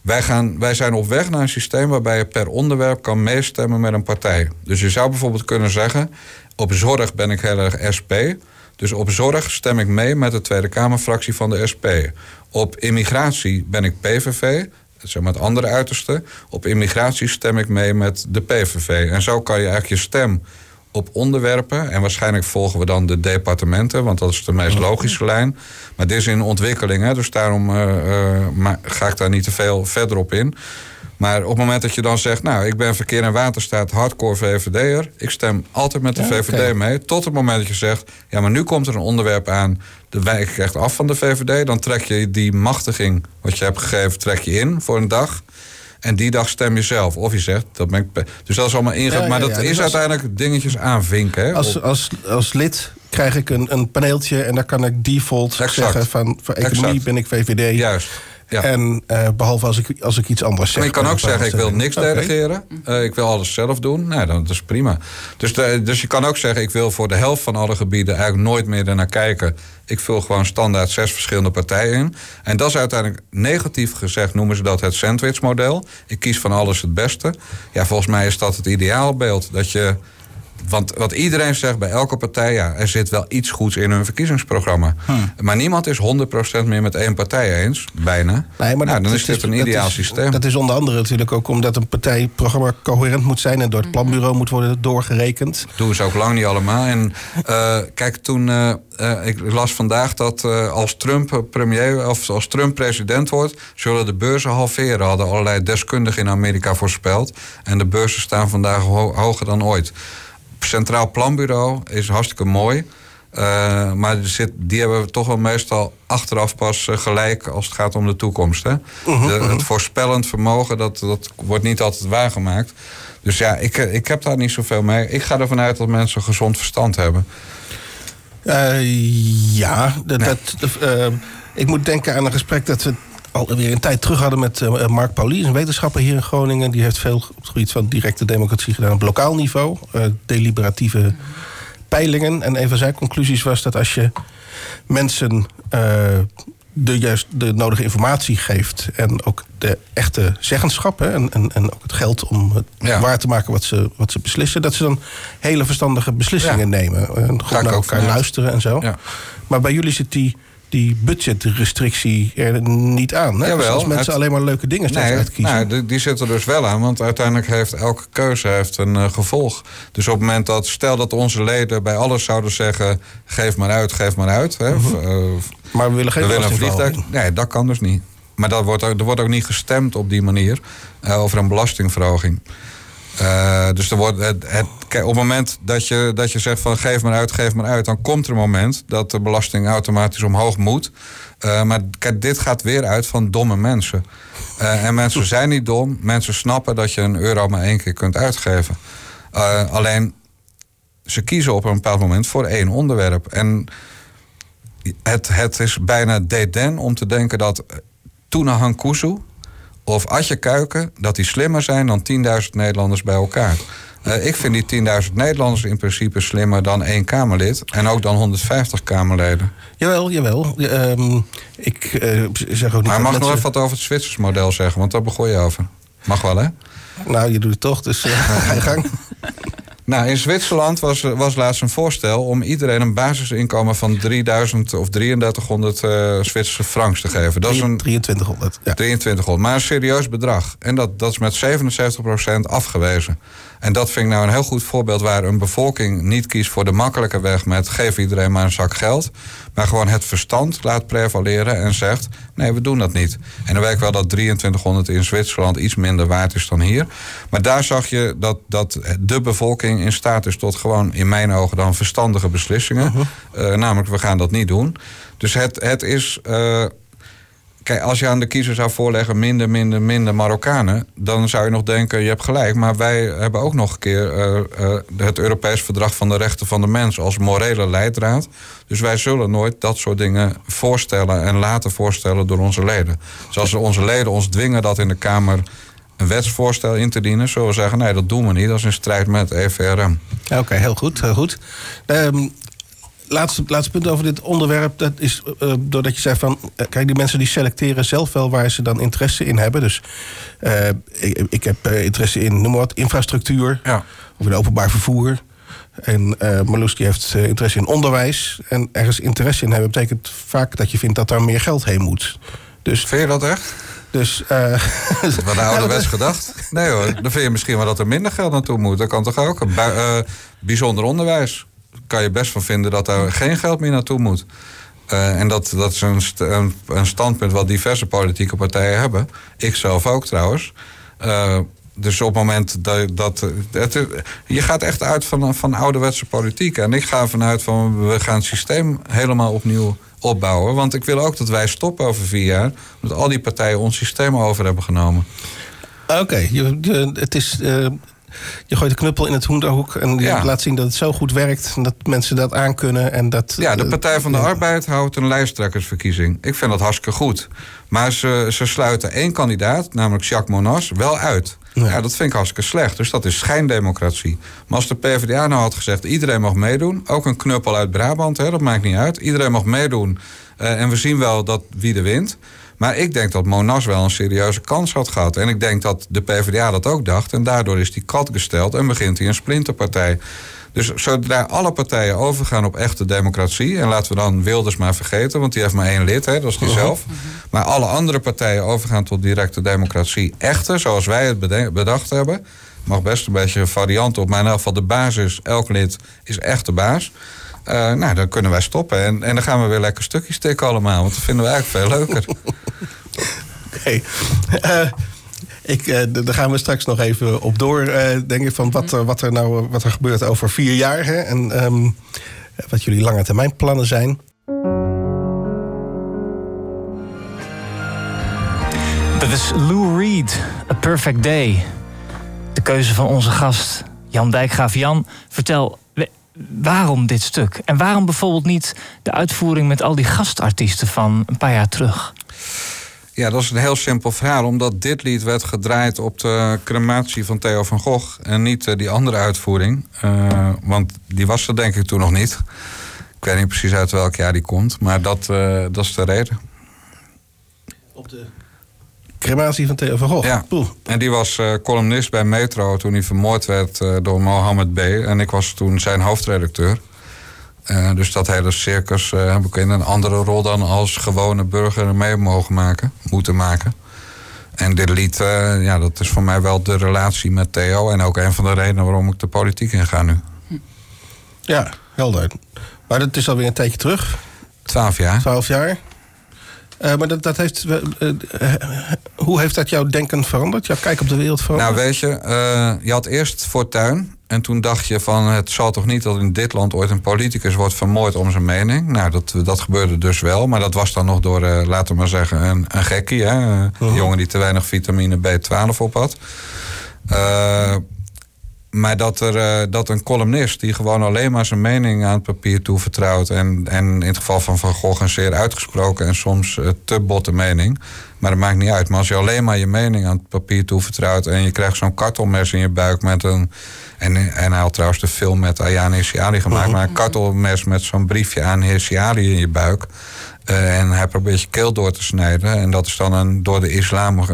Wij, gaan, wij zijn op weg naar een systeem waarbij je per onderwerp kan meestemmen met een partij. Dus je zou bijvoorbeeld kunnen zeggen: op zorg ben ik heel erg SP. Dus op zorg stem ik mee met de Tweede Kamerfractie van de SP. Op immigratie ben ik PVV, zeg maar het andere uiterste. Op immigratie stem ik mee met de PVV. En zo kan je eigenlijk je stem op onderwerpen. En waarschijnlijk volgen we dan de departementen, want dat is de meest logische lijn. Maar dit is in ontwikkeling, hè, dus daarom eh, eh, ga ik daar niet te veel verder op in. Maar op het moment dat je dan zegt, nou, ik ben verkeer en waterstaat hardcore VVD'er. Ik stem altijd met de Ja, VVD mee. Tot het moment dat je zegt, ja, maar nu komt er een onderwerp aan. De wijk echt af van de VVD. Dan trek je die machtiging, wat je hebt gegeven, trek je in voor een dag. En die dag stem je zelf. Of je zegt, dat ben ik. Dus dat is allemaal ingegaan. Ja, ja, maar dat is dus als- uiteindelijk dingetjes aanvinken. Hè? Als, Op- als, als lid krijg ik een, een paneeltje en daar kan ik default Exact. zeggen van voor economie Exact. ben ik VVD. Juist. Ja. En eh, behalve als ik, als ik iets anders zeg. Maar je kan ook zeggen, ik wil niks delegeren. Eh, ik wil alles zelf doen. Nou, dan, dat is prima. Dus, de- dus je kan ook zeggen, ik wil voor de helft van alle gebieden eigenlijk nooit meer ernaar kijken. Ik vul gewoon standaard zes verschillende partijen in. En dat is uiteindelijk negatief gezegd, noemen ze dat het sandwichmodel. Ik kies van alles het beste. Ja, volgens mij is dat het ideaalbeeld. Dat je want wat iedereen zegt bij elke partij, ja, er zit wel iets goeds in hun verkiezingsprogramma. Maar niemand is 100% meer met één partij eens, bijna. Nee, maar nou, dat- dan is dat dit een dat ideaal is- systeem. Dat is onder andere natuurlijk ook omdat een partijprogramma coherent moet zijn en door het planbureau moet worden doorgerekend. doen ze ook lang niet allemaal. En eh, kijk, toen. eh, eh, ik las vandaag dat eh, als Trump premier of als Trump president wordt, zullen de beurzen halveren. Hadden allerlei deskundigen in Amerika voorspeld. En de beurzen staan vandaag ho- hoger dan ooit. Centraal Planbureau is hartstikke mooi. eh, maar zit, die hebben we toch wel meestal achteraf pas eh, gelijk als het gaat om de toekomst. Hè? De- het voorspellend vermogen, dat, dat wordt niet altijd waargemaakt. Dus ja, ik, eh, ik heb daar niet zoveel mee. Ik ga ervan uit dat mensen gezond verstand hebben. Ja, dat, dat, ik moet denken aan een gesprek dat we alweer een tijd terug hadden met eh, Mark Paulies, een wetenschapper hier in Groningen. Die heeft veel op het gebied van directe democratie gedaan op lokaal niveau, eh, deliberatieve peilingen. En een van zijn conclusies was dat als je mensen eh, de, juist de nodige informatie geeft en ook de echte zeggenschap hè, en, en, en ook het geld om het Ja. waar te maken wat ze, wat ze beslissen, dat ze dan hele verstandige beslissingen Ja. nemen. En goed naar elkaar luisteren en zo. Ja. Maar bij jullie zit die, die budgetrestrictie er niet aan. Hè? Jawel, Dus als mensen het- alleen maar leuke dingen steeds Nee, uitkiezen. nou, die, die zit er dus wel aan. Want uiteindelijk heeft elke keuze heeft een eh, gevolg. Dus op het moment dat, stel dat onze leden bij alles zouden zeggen: geef maar uit, geef maar uit. Hè, Mhm. eh, maar we willen geen we willen een belastingverhoging. vliegtuig. Nee, dat kan dus niet. Maar dat wordt er wordt ook niet gestemd op die manier eh, over een belastingverhoging. Eh, dus er wordt het, op het moment dat je, dat je zegt van geef maar uit, geef maar uit, dan komt er een moment dat de belasting automatisch omhoog moet. Eh, maar kijk, dit gaat weer uit van domme mensen. Eh, en mensen zijn niet dom. Mensen snappen dat je een euro maar één keer kunt uitgeven. Alleen ze kiezen op een bepaald moment voor één onderwerp. En het, het is bijna deden om te denken dat Tuna of Atje Kuiken... dat die slimmer zijn dan 10.000 Nederlanders bij elkaar. Eh, ik vind die 10.000 Nederlanders in principe slimmer dan één Kamerlid... en ook dan 150 Kamerleden. Jawel, jawel. Ja, ehm, ik eh, zeg ook niet Maar mag nog mensen- even wat over het Zwitsers model zeggen... want daar begon je over. Mag wel, hè? Nou, je doet het toch, dus eh, [laughs] ga je gang. Nou, in Zwitserland was, was laatst een voorstel om iedereen een basisinkomen van 3000 of 3300 uh, Zwitserse francs te geven. Dat is een 2300. Ja. 2300, maar een serieus bedrag. En dat, dat is met 77% afgewezen. En dat vind ik nou een heel goed voorbeeld waar een bevolking niet kiest voor de makkelijke weg met geef iedereen maar een zak geld. Maar gewoon het verstand laat prevaleren en zegt: nee, we doen dat niet. En dan weet ik wel dat 2300 in Zwitserland iets minder waard is dan hier. Maar daar zag je dat, dat de bevolking in staat is tot gewoon, in mijn ogen, dan verstandige beslissingen. Uh-huh. Uh, namelijk, we gaan dat niet doen. Dus het, het is. Uh, Kijk, als je aan de kiezer zou voorleggen minder, minder, minder Marokkanen, dan zou je nog denken, je hebt gelijk. Maar wij hebben ook nog een keer uh, uh, het Europees Verdrag van de Rechten van de Mens als morele leidraad. Dus wij zullen nooit dat soort dingen voorstellen en laten voorstellen door onze leden. Dus als onze leden ons dwingen dat in de Kamer een wetsvoorstel in te dienen, zullen we zeggen: nee, dat doen we niet. Dat is in strijd met EVRM. Oké, heel goed. Heel goed. Um, laatste, laatste punt over dit onderwerp. Dat is uh, doordat je zei van. Uh, kijk, die mensen die selecteren zelf wel waar ze dan interesse in hebben. Dus uh, ik, ik, heb interesse in, noem maar wat, infrastructuur. Ja. Of in openbaar vervoer. En uh, Marloes die heeft interesse in onderwijs. En ergens interesse in hebben betekent vaak dat je vindt dat daar meer geld heen moet. Dus, vind je dat echt? Dus, uh, is wat ouderwets gedacht? Nee hoor, dan vind je misschien wel dat er minder geld naartoe moet. Dat kan toch ook? Bijzonder onderwijs kan je best van vinden dat daar geen geld meer naartoe moet. Uh, en dat, dat is een, een, standpunt wat diverse politieke partijen hebben. Ik zelf ook trouwens. Uh, dus op het moment dat. dat het, je gaat echt uit van, van ouderwetse politiek. En ik ga vanuit van we gaan het systeem helemaal opnieuw opbouwen. Want ik wil ook dat wij stoppen over vier jaar. Omdat al die partijen ons systeem over hebben genomen. Oké, okay, het is. Uh, je gooit de knuppel in het hoenderhoek en je laat zien dat het zo goed werkt. En dat mensen dat aankunnen. En dat, ja, de eh, Partij van de Arbeid houdt een lijsttrekkersverkiezing. Ik vind dat hartstikke goed. Maar ze, ze sluiten één kandidaat, namelijk Jacques Monas, wel uit. Ja. dat vind ik hartstikke slecht. Dus dat is schijndemocratie. Maar als de PvdA nou had gezegd... iedereen mag meedoen, ook een knuppel uit Brabant, hè, dat maakt niet uit. Iedereen mag meedoen uh, en we zien wel dat wie er wint... Maar ik denk dat Monas wel een serieuze kans had gehad. En ik denk dat de PvdA dat ook dacht. En daardoor is die kat gesteld en begint hij een splinterpartij. Dus zodra alle partijen overgaan op echte democratie... en laten we dan Wilders maar vergeten, want die heeft maar één lid, hè, dat is die zelf. Maar alle andere partijen overgaan tot directe democratie. Echte, zoals wij het bedacht hebben. Mag best een beetje een variant op, maar in elk geval de basis, elk lid is echt de baas. Uh, nou, dan kunnen wij stoppen. En, en dan gaan we weer lekker stukjes tikken allemaal. Want dat vinden we eigenlijk veel leuker. [laughs] Oké. Okay. Uh, ik, uh, daar gaan we straks nog even op door, uh, denk ik, van wat, wat, er nou wat er gebeurt over vier jaar. Hè, en um, wat jullie lange termijn plannen zijn. Dat is Lou Reed, A Perfect Day. De keuze van onze gast Jan Dijkgraaf. Jan, vertel, waarom dit stuk? En waarom bijvoorbeeld niet de uitvoering met al die gastartiesten van een paar jaar terug? Ja, dat is een heel simpel verhaal. Omdat dit lied werd gedraaid op de crematie van Theo van Gogh. En niet uh, die andere uitvoering. Uh, want die was er denk ik toen nog niet. Ik weet niet precies uit welk jaar die komt. Maar dat, uh, dat is de reden. Op de crematie van Theo van Gogh? Ja. Poeh. En die was columnist bij Metro toen hij vermoord werd door Mohammed B. En ik was toen zijn hoofdredacteur. Uh, dus dat hele circus heb ik in een andere rol dan als gewone burger mee mogen maken, moeten maken. En dit lied, ja, dat is voor mij wel de relatie met Theo. En ook een van de redenen waarom ik de politiek in ga nu. Ja, helder. Maar dat is alweer een tijdje terug. Twaalf jaar. Twaalf jaar. Uh, maar dat, dat heeft, uh, uh, hoe heeft dat jouw denken veranderd? Jouw kijk op de wereld veranderd? Nou, weet je, je had eerst Fortuin. En toen dacht je van, het zal toch niet dat in dit land ooit een politicus wordt vermoord om zijn mening. Nou, dat, dat gebeurde dus wel. Maar dat was dan nog door, laten we maar zeggen, een, een gekkie. Hè? Een -huh. jongen die te weinig vitamine B12 op had. Maar dat, er, uh, dat een columnist die gewoon alleen maar zijn mening aan het papier toevertrouwt. En, en in het geval van Van Gogh een zeer uitgesproken en soms uh, te botte mening. Maar dat maakt niet uit. Maar als je alleen maar je mening aan het papier toevertrouwt. en je krijgt zo'n kartelmes in je buik met een. En, en hij had trouwens de film met Ayaan Hirsiali gemaakt. Maar een kartelmes met zo'n briefje aan Hirsiali in je buik. Uh, en hij probeert je keel door te snijden. En dat is dan een door de islam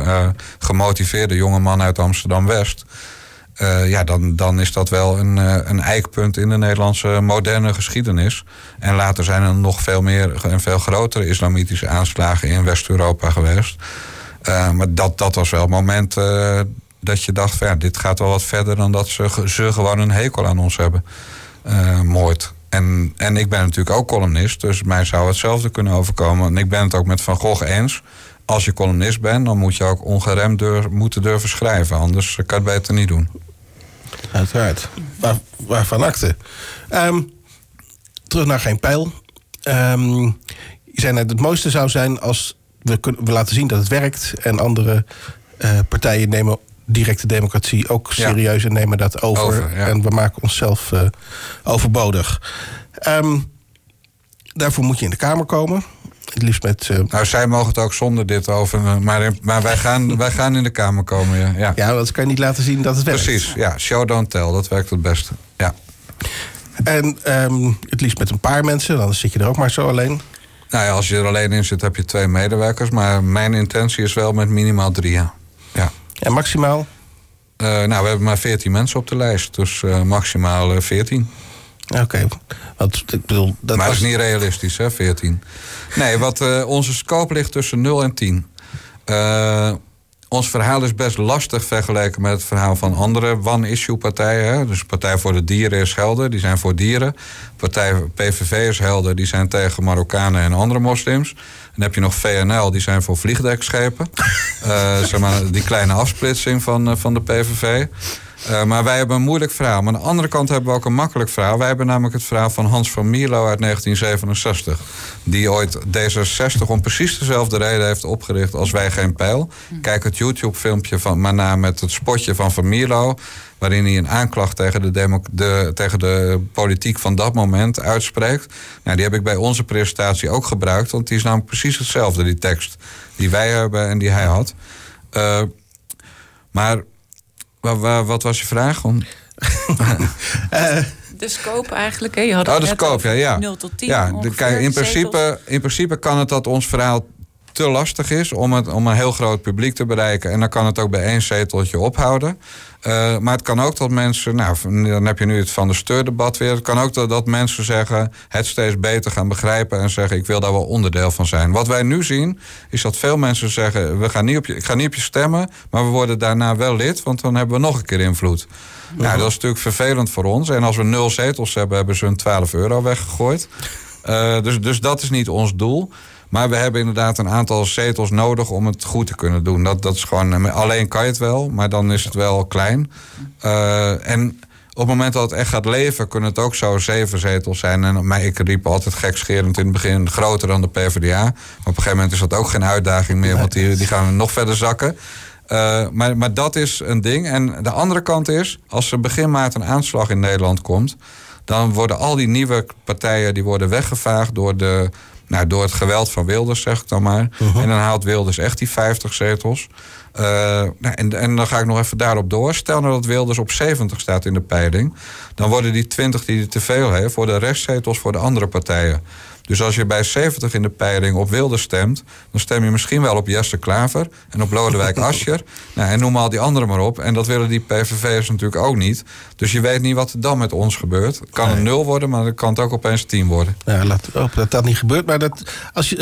gemotiveerde jonge man uit Amsterdam West. ja, dan, dan is dat wel een, een eikpunt in de Nederlandse moderne geschiedenis. En later zijn er nog veel meer en veel grotere islamitische aanslagen in West-Europa geweest. maar dat, dat was wel het moment dat je dacht: van, dit gaat wel wat verder dan dat ze, ze gewoon een hekel aan ons hebben. moord. En, en ik ben natuurlijk ook columnist, dus mij zou hetzelfde kunnen overkomen. En ik ben het ook met Van Gogh eens. Als je columnist bent, dan moet je ook ongeremd durf, moeten durven schrijven. Anders kan je het beter niet doen. Uiteraard. Waar, waarvan akte. Um, terug naar Geen Pijl. Um, je zei net, het mooiste zou zijn als we, we laten zien dat het werkt... en andere uh, partijen nemen directe democratie ook serieus en nemen dat over. En we maken onszelf uh, overbodig. Um, daarvoor moet je in de Kamer komen. Het liefst met. Uh, nou, zij mogen het ook zonder dit over. Maar, maar wij, gaan, [laughs] wij gaan in de Kamer komen. Ja, ja. ja dat kan je niet laten zien dat het werkt. Precies, ja. Show don't tell, dat werkt het beste. Ja. En um, het liefst met een paar mensen, dan zit je er ook maar zo alleen. Nou ja, als je er alleen in zit, heb je twee medewerkers. Maar mijn intentie is wel met minimaal drie. Ja. ja. En maximaal? Uh, nou, we hebben maar 14 mensen op de lijst, dus uh, maximaal 14. Oké, okay. ik bedoel... Dat maar was... is niet realistisch, hè, 14. Nee, wat uh, onze scope ligt tussen 0 en 10 ons verhaal is best lastig vergeleken met het verhaal van andere one-issue partijen. Dus Partij voor de Dieren is helder, die zijn voor dieren. Partij PVV is helder, die zijn tegen Marokkanen en andere moslims. Dan heb je nog VNL, die zijn voor vliegdekschepen. uh, [laughs] zeg maar, die kleine afsplitsing van, van de PVV. Uh, maar wij hebben een moeilijk verhaal. Maar aan de andere kant hebben we ook een makkelijk verhaal. Wij hebben namelijk het verhaal van Hans van Mierlo uit 1967. Die ooit D66 om precies dezelfde reden heeft opgericht als Wij Geen Pijl. Kijk het YouTube-filmpje van maar na met het spotje van Van Mierlo. Waarin hij een aanklacht tegen de, de, tegen de politiek van dat moment uitspreekt. Nou, die heb ik bij onze presentatie ook gebruikt. Want die is namelijk precies hetzelfde, die tekst. Die wij hebben en die hij had. Uh, maar wat, wat was je vraag? Om... [laughs] de scope eigenlijk. Hè? Je had oh, de scope, ja, ja. 0 tot 10. Ja, kijk, in, principe, in principe kan het dat ons verhaal te lastig is om, het, om een heel groot publiek te bereiken. En dan kan het ook bij één zeteltje ophouden. Uh, maar het kan ook dat mensen, nou, dan heb je nu het van de steurdebat weer. Het kan ook dat, dat mensen zeggen, het steeds beter gaan begrijpen en zeggen: ik wil daar wel onderdeel van zijn. Wat wij nu zien, is dat veel mensen zeggen: we gaan niet op je, ik ga niet op je stemmen, maar we worden daarna wel lid, want dan hebben we nog een keer invloed. Nou, dat is natuurlijk vervelend voor ons. En als we nul zetels hebben, hebben ze hun 12 euro weggegooid. Uh, dus, dus dat is niet ons doel. Maar we hebben inderdaad een aantal zetels nodig om het goed te kunnen doen. Dat, dat is gewoon, eh, alleen kan je het wel, maar dan is het wel klein. Uh, en op het moment dat het echt gaat leven, kunnen het ook zo zeven zetels zijn. En mij, ik riep altijd gekscherend in het begin groter dan de PvdA. Maar op een gegeven moment is dat ook geen uitdaging meer, want die, die gaan nog verder zakken. Uh, maar, maar dat is een ding. En de andere kant is, als er begin maart een aanslag in Nederland komt, dan worden al die nieuwe partijen die worden weggevaagd door de nou, door het geweld van Wilders, zeg ik dan maar. Uh-huh. En dan haalt Wilders echt die 50 zetels. Uh, nou, en, en dan ga ik nog even daarop door. Stel nou dat Wilders op 70 staat in de peiling. Dan worden die 20 die hij te veel heeft, voor de restzetels voor de andere partijen. Dus als je bij 70 in de peiling op Wilde stemt, dan stem je misschien wel op Jesse Klaver en op Lodewijk [laughs] Asscher. Nou, en noem al die anderen maar op. En dat willen die PVV'ers natuurlijk ook niet. Dus je weet niet wat er dan met ons gebeurt. Het kan een nul worden, maar het kan het ook opeens 10 worden. Ja, laat hopen dat dat niet gebeurt. Maar dat, als je,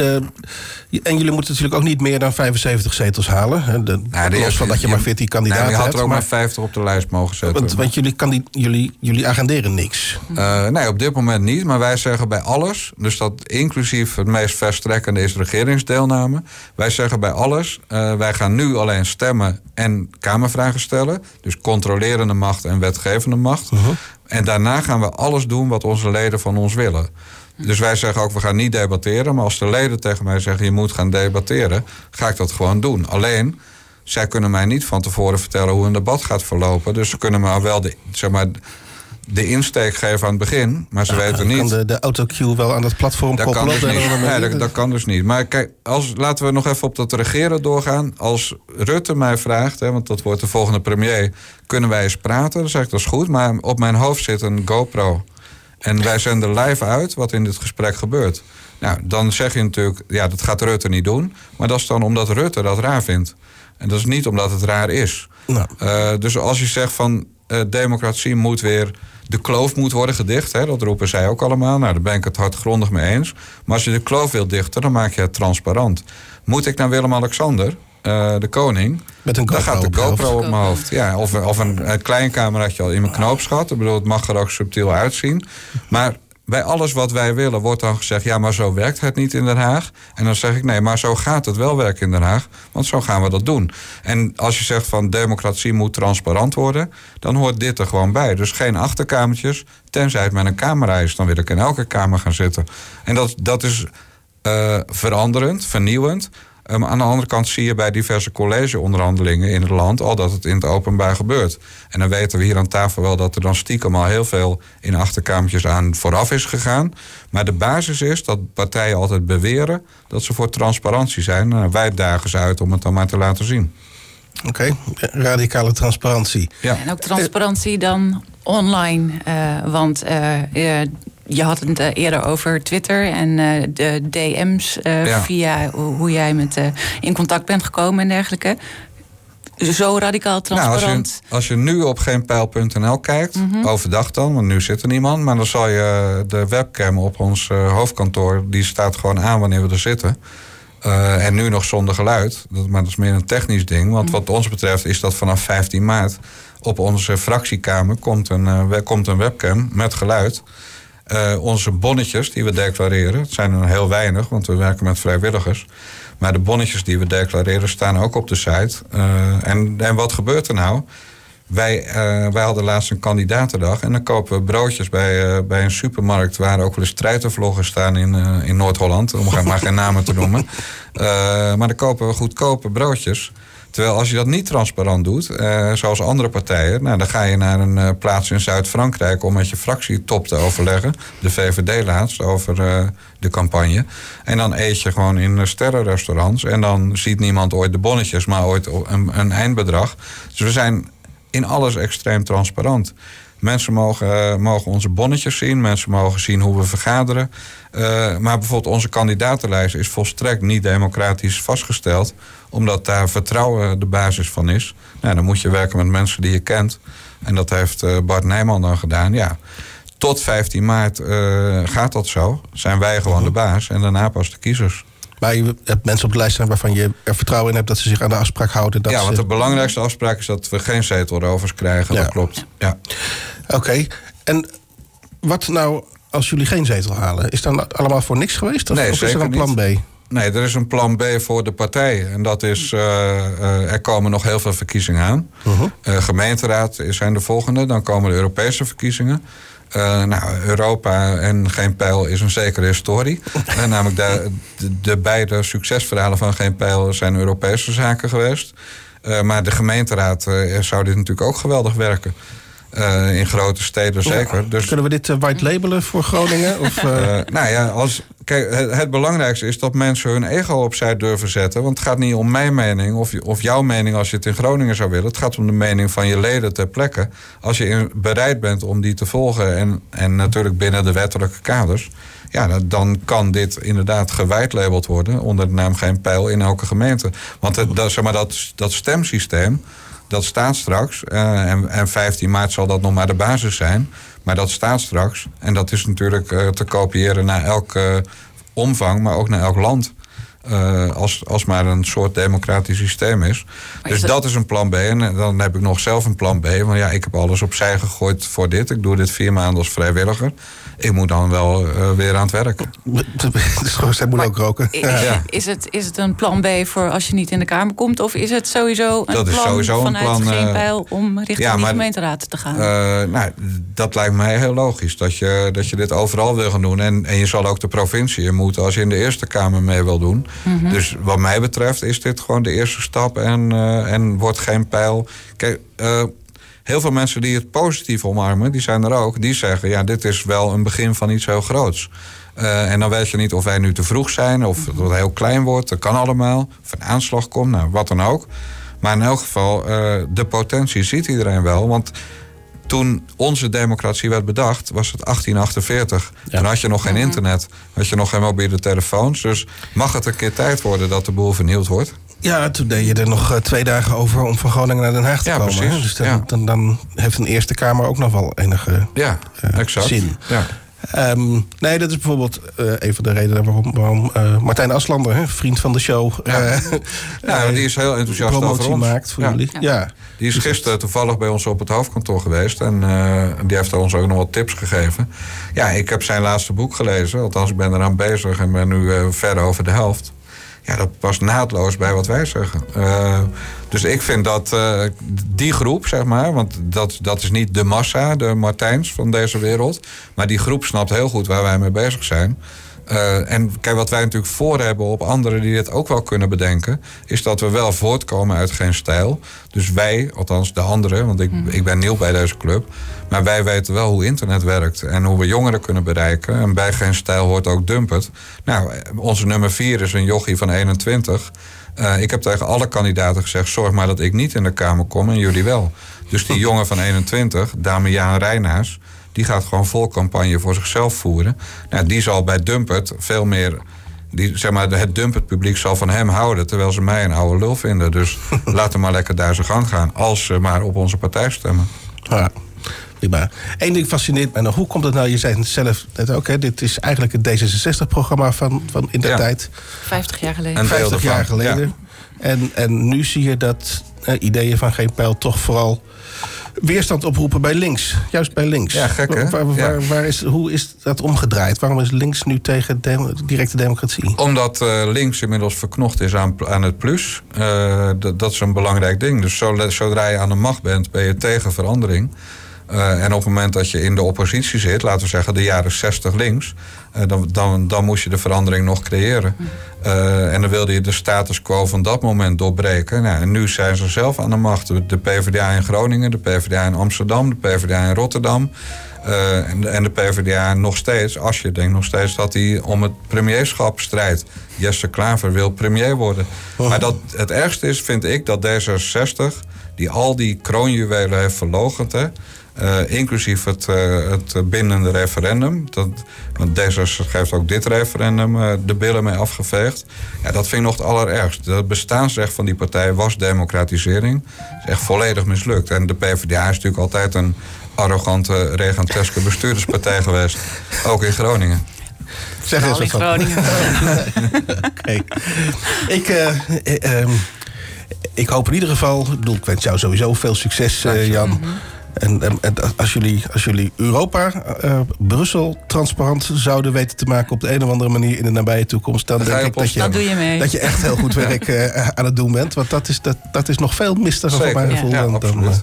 uh, en jullie moeten natuurlijk ook niet meer dan 75 zetels halen. De, nou, los van dat je, maar 14 kandidaten hebt. je had er ook maar 50 op de lijst mogen zetten. Want, want jullie, kan die, jullie, jullie agenderen niks. Uh, nee, op dit moment niet. Maar wij zeggen bij alles. Dus dat inclusief het meest verstrekkende is regeringsdeelname. Wij zeggen bij alles, uh, wij gaan nu alleen stemmen en Kamervragen stellen. Dus controlerende macht en wetgevende macht. Uh-huh. En daarna gaan we alles doen wat onze leden van ons willen. Dus wij zeggen ook, we gaan niet debatteren. Maar als de leden tegen mij zeggen, je moet gaan debatteren... ga ik dat gewoon doen. Alleen, zij kunnen mij niet van tevoren vertellen hoe een debat gaat verlopen. Dus ze kunnen me wel de, zeg maar, de insteek geven aan het begin, maar ze weten niet. Kan de, de autocue wel aan dat platform dat koppelen? Kan dus niet. Nee, dat, dat, kan dus niet. Maar kijk, als, laten we nog even op dat regeren doorgaan. Als Rutte mij vraagt, hè, want dat wordt de volgende premier, kunnen wij eens praten? Dan zeg ik dat is goed, maar op mijn hoofd zit een GoPro. En wij zenden live uit wat in dit gesprek gebeurt. Nou, dan zeg je natuurlijk, ja, dat gaat Rutte niet doen. Maar dat is dan omdat Rutte dat raar vindt. En dat is niet omdat het raar is. Nou. Uh, dus als je zegt van democratie moet weer. De kloof moet worden gedicht. Hè? Dat roepen zij ook allemaal. Nou, daar ben ik het hardgrondig mee eens. Maar als je de kloof wilt dichten, dan maak je het transparant. Moet ik naar Willem-Alexander, uh, de koning. Met een dan gaat de GoPro op, mijn hoofd. Ja, of, of een, een klein cameraatje al in mijn knoopsgat. Ik bedoel, het mag er ook subtiel uitzien. Maar bij alles wat wij willen wordt dan gezegd: ja, maar zo werkt het niet in Den Haag. En dan zeg ik: nee, maar zo gaat het wel werken in Den Haag, want zo gaan we dat doen. En als je zegt van democratie moet transparant worden, dan hoort dit er gewoon bij. Dus geen achterkamertjes, tenzij het met een camera is, dan wil ik in elke kamer gaan zitten. En dat, dat is uh, veranderend, vernieuwend. Um, aan de andere kant zie je bij diverse collegeonderhandelingen in het land al dat het in het openbaar gebeurt. En dan weten we hier aan tafel wel dat er dan stiekem al heel veel in achterkamertjes aan vooraf is gegaan. Maar de basis is dat partijen altijd beweren dat ze voor transparantie zijn. En wij dagen ze uit om het dan maar te laten zien. Oké, radicale transparantie. Ja. En ook transparantie dan online. Uh, want uh, je had het eh, eerder over Twitter en eh, de DM's uh, via hoe jij met in contact bent gekomen en dergelijke. Zo radicaal transparant. Nou, als, je, als, je, nu op geenpijl.nl kijkt, mhm. overdag dan, want nu zit er niemand, maar dan zal je de webcam op ons hoofdkantoor, die staat gewoon aan wanneer we er zitten. en nu nog zonder geluid. maar dat is meer een technisch ding. Want mhm. wat ons betreft is dat vanaf 15 maart op onze fractiekamer komt een, komt een webcam met geluid. Uh, onze bonnetjes die we declareren, het zijn er heel weinig, want we werken met vrijwilligers. Maar de bonnetjes die we declareren staan ook op de site. Uh, en, en wat gebeurt er nou? Wij, uh, wij hadden laatst een kandidatendag en dan kopen we broodjes bij, bij een supermarkt waar ook wel eens treitervloggen staan in, in Noord-Holland, om maar geen namen te noemen. [laughs] maar dan kopen we goedkope broodjes. Terwijl als je dat niet transparant doet, uh, zoals andere partijen, nou, dan ga je naar een uh, plaats in Zuid-Frankrijk om met je fractietop te overleggen, de VVD laatst, over uh, de campagne. En dan eet je gewoon in sterrenrestaurants en dan ziet niemand ooit de bonnetjes, maar ooit een, een eindbedrag. Dus we zijn in alles extreem transparant. Mensen mogen, mogen onze bonnetjes zien, mensen mogen zien hoe we vergaderen. maar bijvoorbeeld onze kandidatenlijst is volstrekt niet democratisch vastgesteld omdat daar vertrouwen de basis van is. Nou, dan moet je werken met mensen die je kent. En dat heeft eh, Bart Nijman dan gedaan. Ja, tot 15 maart uh, gaat dat zo. Zijn wij gewoon de baas en daarna pas de kiezers. Maar je hebt mensen op de lijst staan waarvan je er vertrouwen in hebt dat ze zich aan de afspraak houden. Dat ja, want de belangrijkste afspraak is dat we geen zetelrovers krijgen. Ja. Dat klopt. Ja. Oké. En wat nou als jullie geen zetel halen? Is dan allemaal voor niks geweest? Of, nee, of is er een plan B? Nee, er is een plan B voor de partijen. En dat is, uh, er komen nog heel veel verkiezingen aan. Uh, gemeenteraad zijn de volgende. Dan komen de Europese verkiezingen. Nou, Europa en Geen Pijl is een zekere historie. [laughs] namelijk de, de, de, beide succesverhalen van Geen Pijl zijn Europese zaken geweest. maar de gemeenteraad zou dit natuurlijk ook geweldig werken. In grote steden zeker. Dus, Kunnen we dit white labelen voor Groningen? [laughs] Of, nou ja, als, Kijk, het, belangrijkste is dat mensen hun ego opzij durven zetten. Want het gaat niet om mijn mening of, of jouw mening als je het in Groningen zou willen. Het gaat om de mening van je leden ter plekke. Als je bereid bent om die te volgen en, en natuurlijk binnen de wettelijke kaders. Ja, dan kan dit inderdaad gewijdlabeld worden onder de naam Geen Pijl in elke gemeente. Want het, dat, zeg maar, dat, dat stemsysteem, dat staat straks. Uh, en, en 15 maart zal dat nog maar de basis zijn. Maar dat staat straks. En dat is natuurlijk uh, te kopiëren naar elke omvang, maar ook naar elk land. Uh, als, als maar een soort democratisch systeem is. dus dat... is een plan B. En dan heb ik nog zelf een plan B. Want ja, ik heb alles opzij gegooid voor dit. Ik doe dit vier maanden als vrijwilliger ik moet dan wel uh, weer aan het werk. [laughs] Dus zij moet ook roken. Is, ja. is, het, is het een plan B voor als je niet in de Kamer komt? Of is het sowieso een dat plan is sowieso vanuit een plan, geen eh, pijl om richting ja, maar, de gemeenteraad te gaan? Uh, nou, dat lijkt mij heel logisch. Dat je, dat je dit overal wil gaan doen. En, en je zal ook de provincie in moeten als je in de Eerste Kamer mee wil doen. Mm Dus wat mij betreft is dit gewoon de eerste stap. En, uh, en wordt geen pijl. Kijk, heel veel mensen die het positief omarmen, die zijn er ook, die zeggen: ja, dit is wel een begin van iets heel groots. Uh, en dan weet je niet of wij nu te vroeg zijn, of het heel klein wordt. Dat kan allemaal. Of een aanslag komt, nou, wat dan ook. Maar in elk geval, de potentie ziet iedereen wel. Want toen onze democratie werd bedacht, was het 1848. Ja. Toen had je nog geen internet, had je nog geen mobiele telefoons. Dus mag het een keer tijd worden dat de boel vernieuwd wordt? Ja, toen deed je er nog eh, twee dagen over om van Groningen naar Den Haag te Ja, komen. precies. Dus dan, Ja. dan, dan heeft een Eerste Kamer ook nog wel enige Ja, eh, exact. zin. Ja. Ehm, nee, dat is bijvoorbeeld eh, een van de redenen waarom, waarom eh, Martijn Aslander, hè, vriend van de show, Ja. eh, die is heel enthousiast over ons. maakt voor Ja. jullie. Ja. Die is gisteren toevallig bij ons op het hoofdkantoor geweest. En die heeft ons ook nog wat tips gegeven. Ja, ik heb zijn laatste boek gelezen. Althans, ik ben eraan bezig en ben nu eh, ver over de helft. Ja, dat past naadloos bij wat wij zeggen. Eh, dus ik vind dat eh, die groep, zeg maar... want dat, dat is niet de massa, de Martijns van deze wereld... maar die groep snapt heel goed waar wij mee bezig zijn... Eh, en kijk, wat wij natuurlijk voor hebben op anderen die dit ook wel kunnen bedenken, is dat we wel voortkomen uit geen stijl. Dus wij, althans de anderen, want ik, ik ben nieuw bij deze club, maar wij weten wel hoe internet werkt en hoe we jongeren kunnen bereiken. En bij geen stijl hoort ook Dumpet. Nou, onze nummer vier is een jochie van 21. Eh, ik heb tegen alle kandidaten gezegd: zorg maar dat ik niet in de Kamer kom en jullie wel. Dus die [laughs] jongen van 21, Damiaan Reinaars, die gaat gewoon vol campagne voor zichzelf voeren. Nou, die zal bij Dumpert veel meer. Die, zeg maar, het Dumpert publiek zal van hem houden, terwijl ze mij een oude lul vinden. Dus [laughs] laat hem maar lekker daar zijn gang gaan, als ze maar op onze partij stemmen. Ja, prima. Eén ding fascineert mij nog. Hoe komt het nou? Je zei het zelf net ook, hè? Dit is eigenlijk het D66-programma van, van in de Ja. tijd. 50 jaar geleden. En deel 50 jaar geleden. En, en nu zie je dat eh, ideeën van geen pijl toch vooral weerstand oproepen bij links. Juist bij links. Ja, gek, hè? Waar, waar, Ja. waar is, hoe is dat omgedraaid? Waarom is links nu tegen directe democratie? Omdat eh, links inmiddels verknocht is aan, aan het plus. Eh, dat, is een belangrijk ding. Dus zo- zodra je aan de macht bent, ben je tegen verandering. Eh, en op het moment dat je in de oppositie zit, laten we zeggen de jaren 60 links, eh, dan, dan, dan moest je de verandering nog creëren. Eh, en dan wilde je de status quo van dat moment doorbreken. Nou, en nu zijn ze zelf aan de macht. De- PvdA in Groningen, de PvdA in Amsterdam, de PvdA in Rotterdam. En, de, en de PvdA nog steeds, als je denkt nog steeds dat hij om het premierschap strijdt. Jesse Klaver wil premier worden. Maar dat, het ergste is, vind ik, dat D66, die al die kroonjuwelen heeft verlogend... Hè, eh, inclusief het, eh, het bindende referendum. Dat, want D66 heeft ook dit referendum eh, de billen mee afgeveegd. Ja, dat vind ik nog het allerergst. Het bestaansrecht van die partij was democratisering. Dat is echt volledig mislukt. En de PvdA is natuurlijk altijd een arrogante, regenteske bestuurderspartij geweest. Ook in Groningen. Zeg eens Al in wat van. Groningen. [laughs] Oké. Ik, eh, eh, ehm, ik hoop in ieder geval, ik bedoel, ik wens jou sowieso veel succes, eh, Jan. En, en, en als, jullie, als jullie Europa, eh, Brussel transparant zouden weten te maken op de een of andere manier in de nabije toekomst, dan denk ik op dat je, Dat doe je mee. dat je echt heel goed werk [laughs] eh, aan het doen bent. Want dat is, dat, dat is nog veel mistiger voor Zeker. mijn gevoel Ja, dan, dan, eh,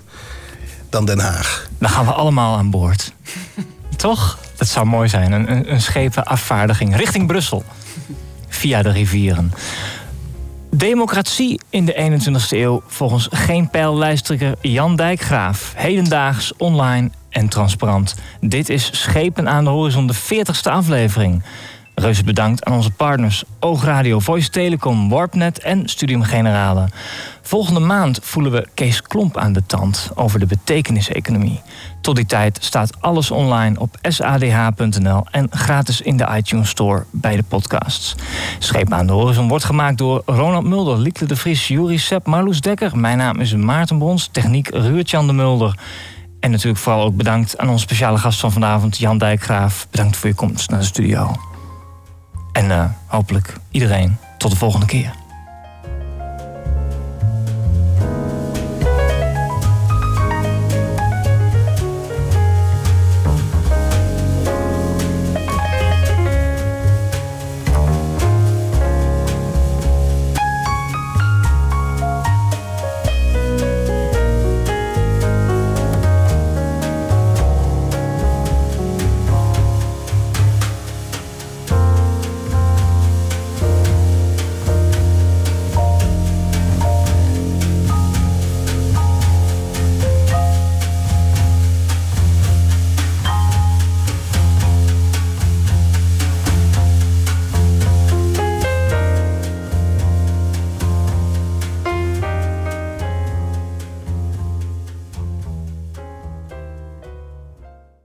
dan Den Haag. Dan gaan we allemaal aan boord. [laughs] Toch? Dat zou mooi zijn. Een, een, een schepenafvaardiging richting Brussel. Via de rivieren. Democratie in de 21ste eeuw volgens geen pijllijsttrekker Jan Dijkgraaf. Hedendaags, online en transparant. Dit is Schepen aan de Horizon, de 40ste aflevering. Reuze bedankt aan onze partners Oogradio, Voice Telecom, Warpnet en Studium Generale. Volgende maand voelen we Kees Klomp aan de tand over de betekeniseconomie. Tot die tijd staat alles online op sadh.nl en gratis in de iTunes Store bij de podcasts. Scheep aan de horizon wordt gemaakt door Ronald Mulder, Lieke de Vries, Juri Sepp, Marloes Dekker. Mijn naam is Maarten Brons, techniek Ruurtjan de Mulder. En natuurlijk vooral ook bedankt aan onze speciale gast van vanavond, Jan Dijkgraaf. Bedankt voor je komst naar de studio. En eh, hopelijk iedereen tot de volgende keer.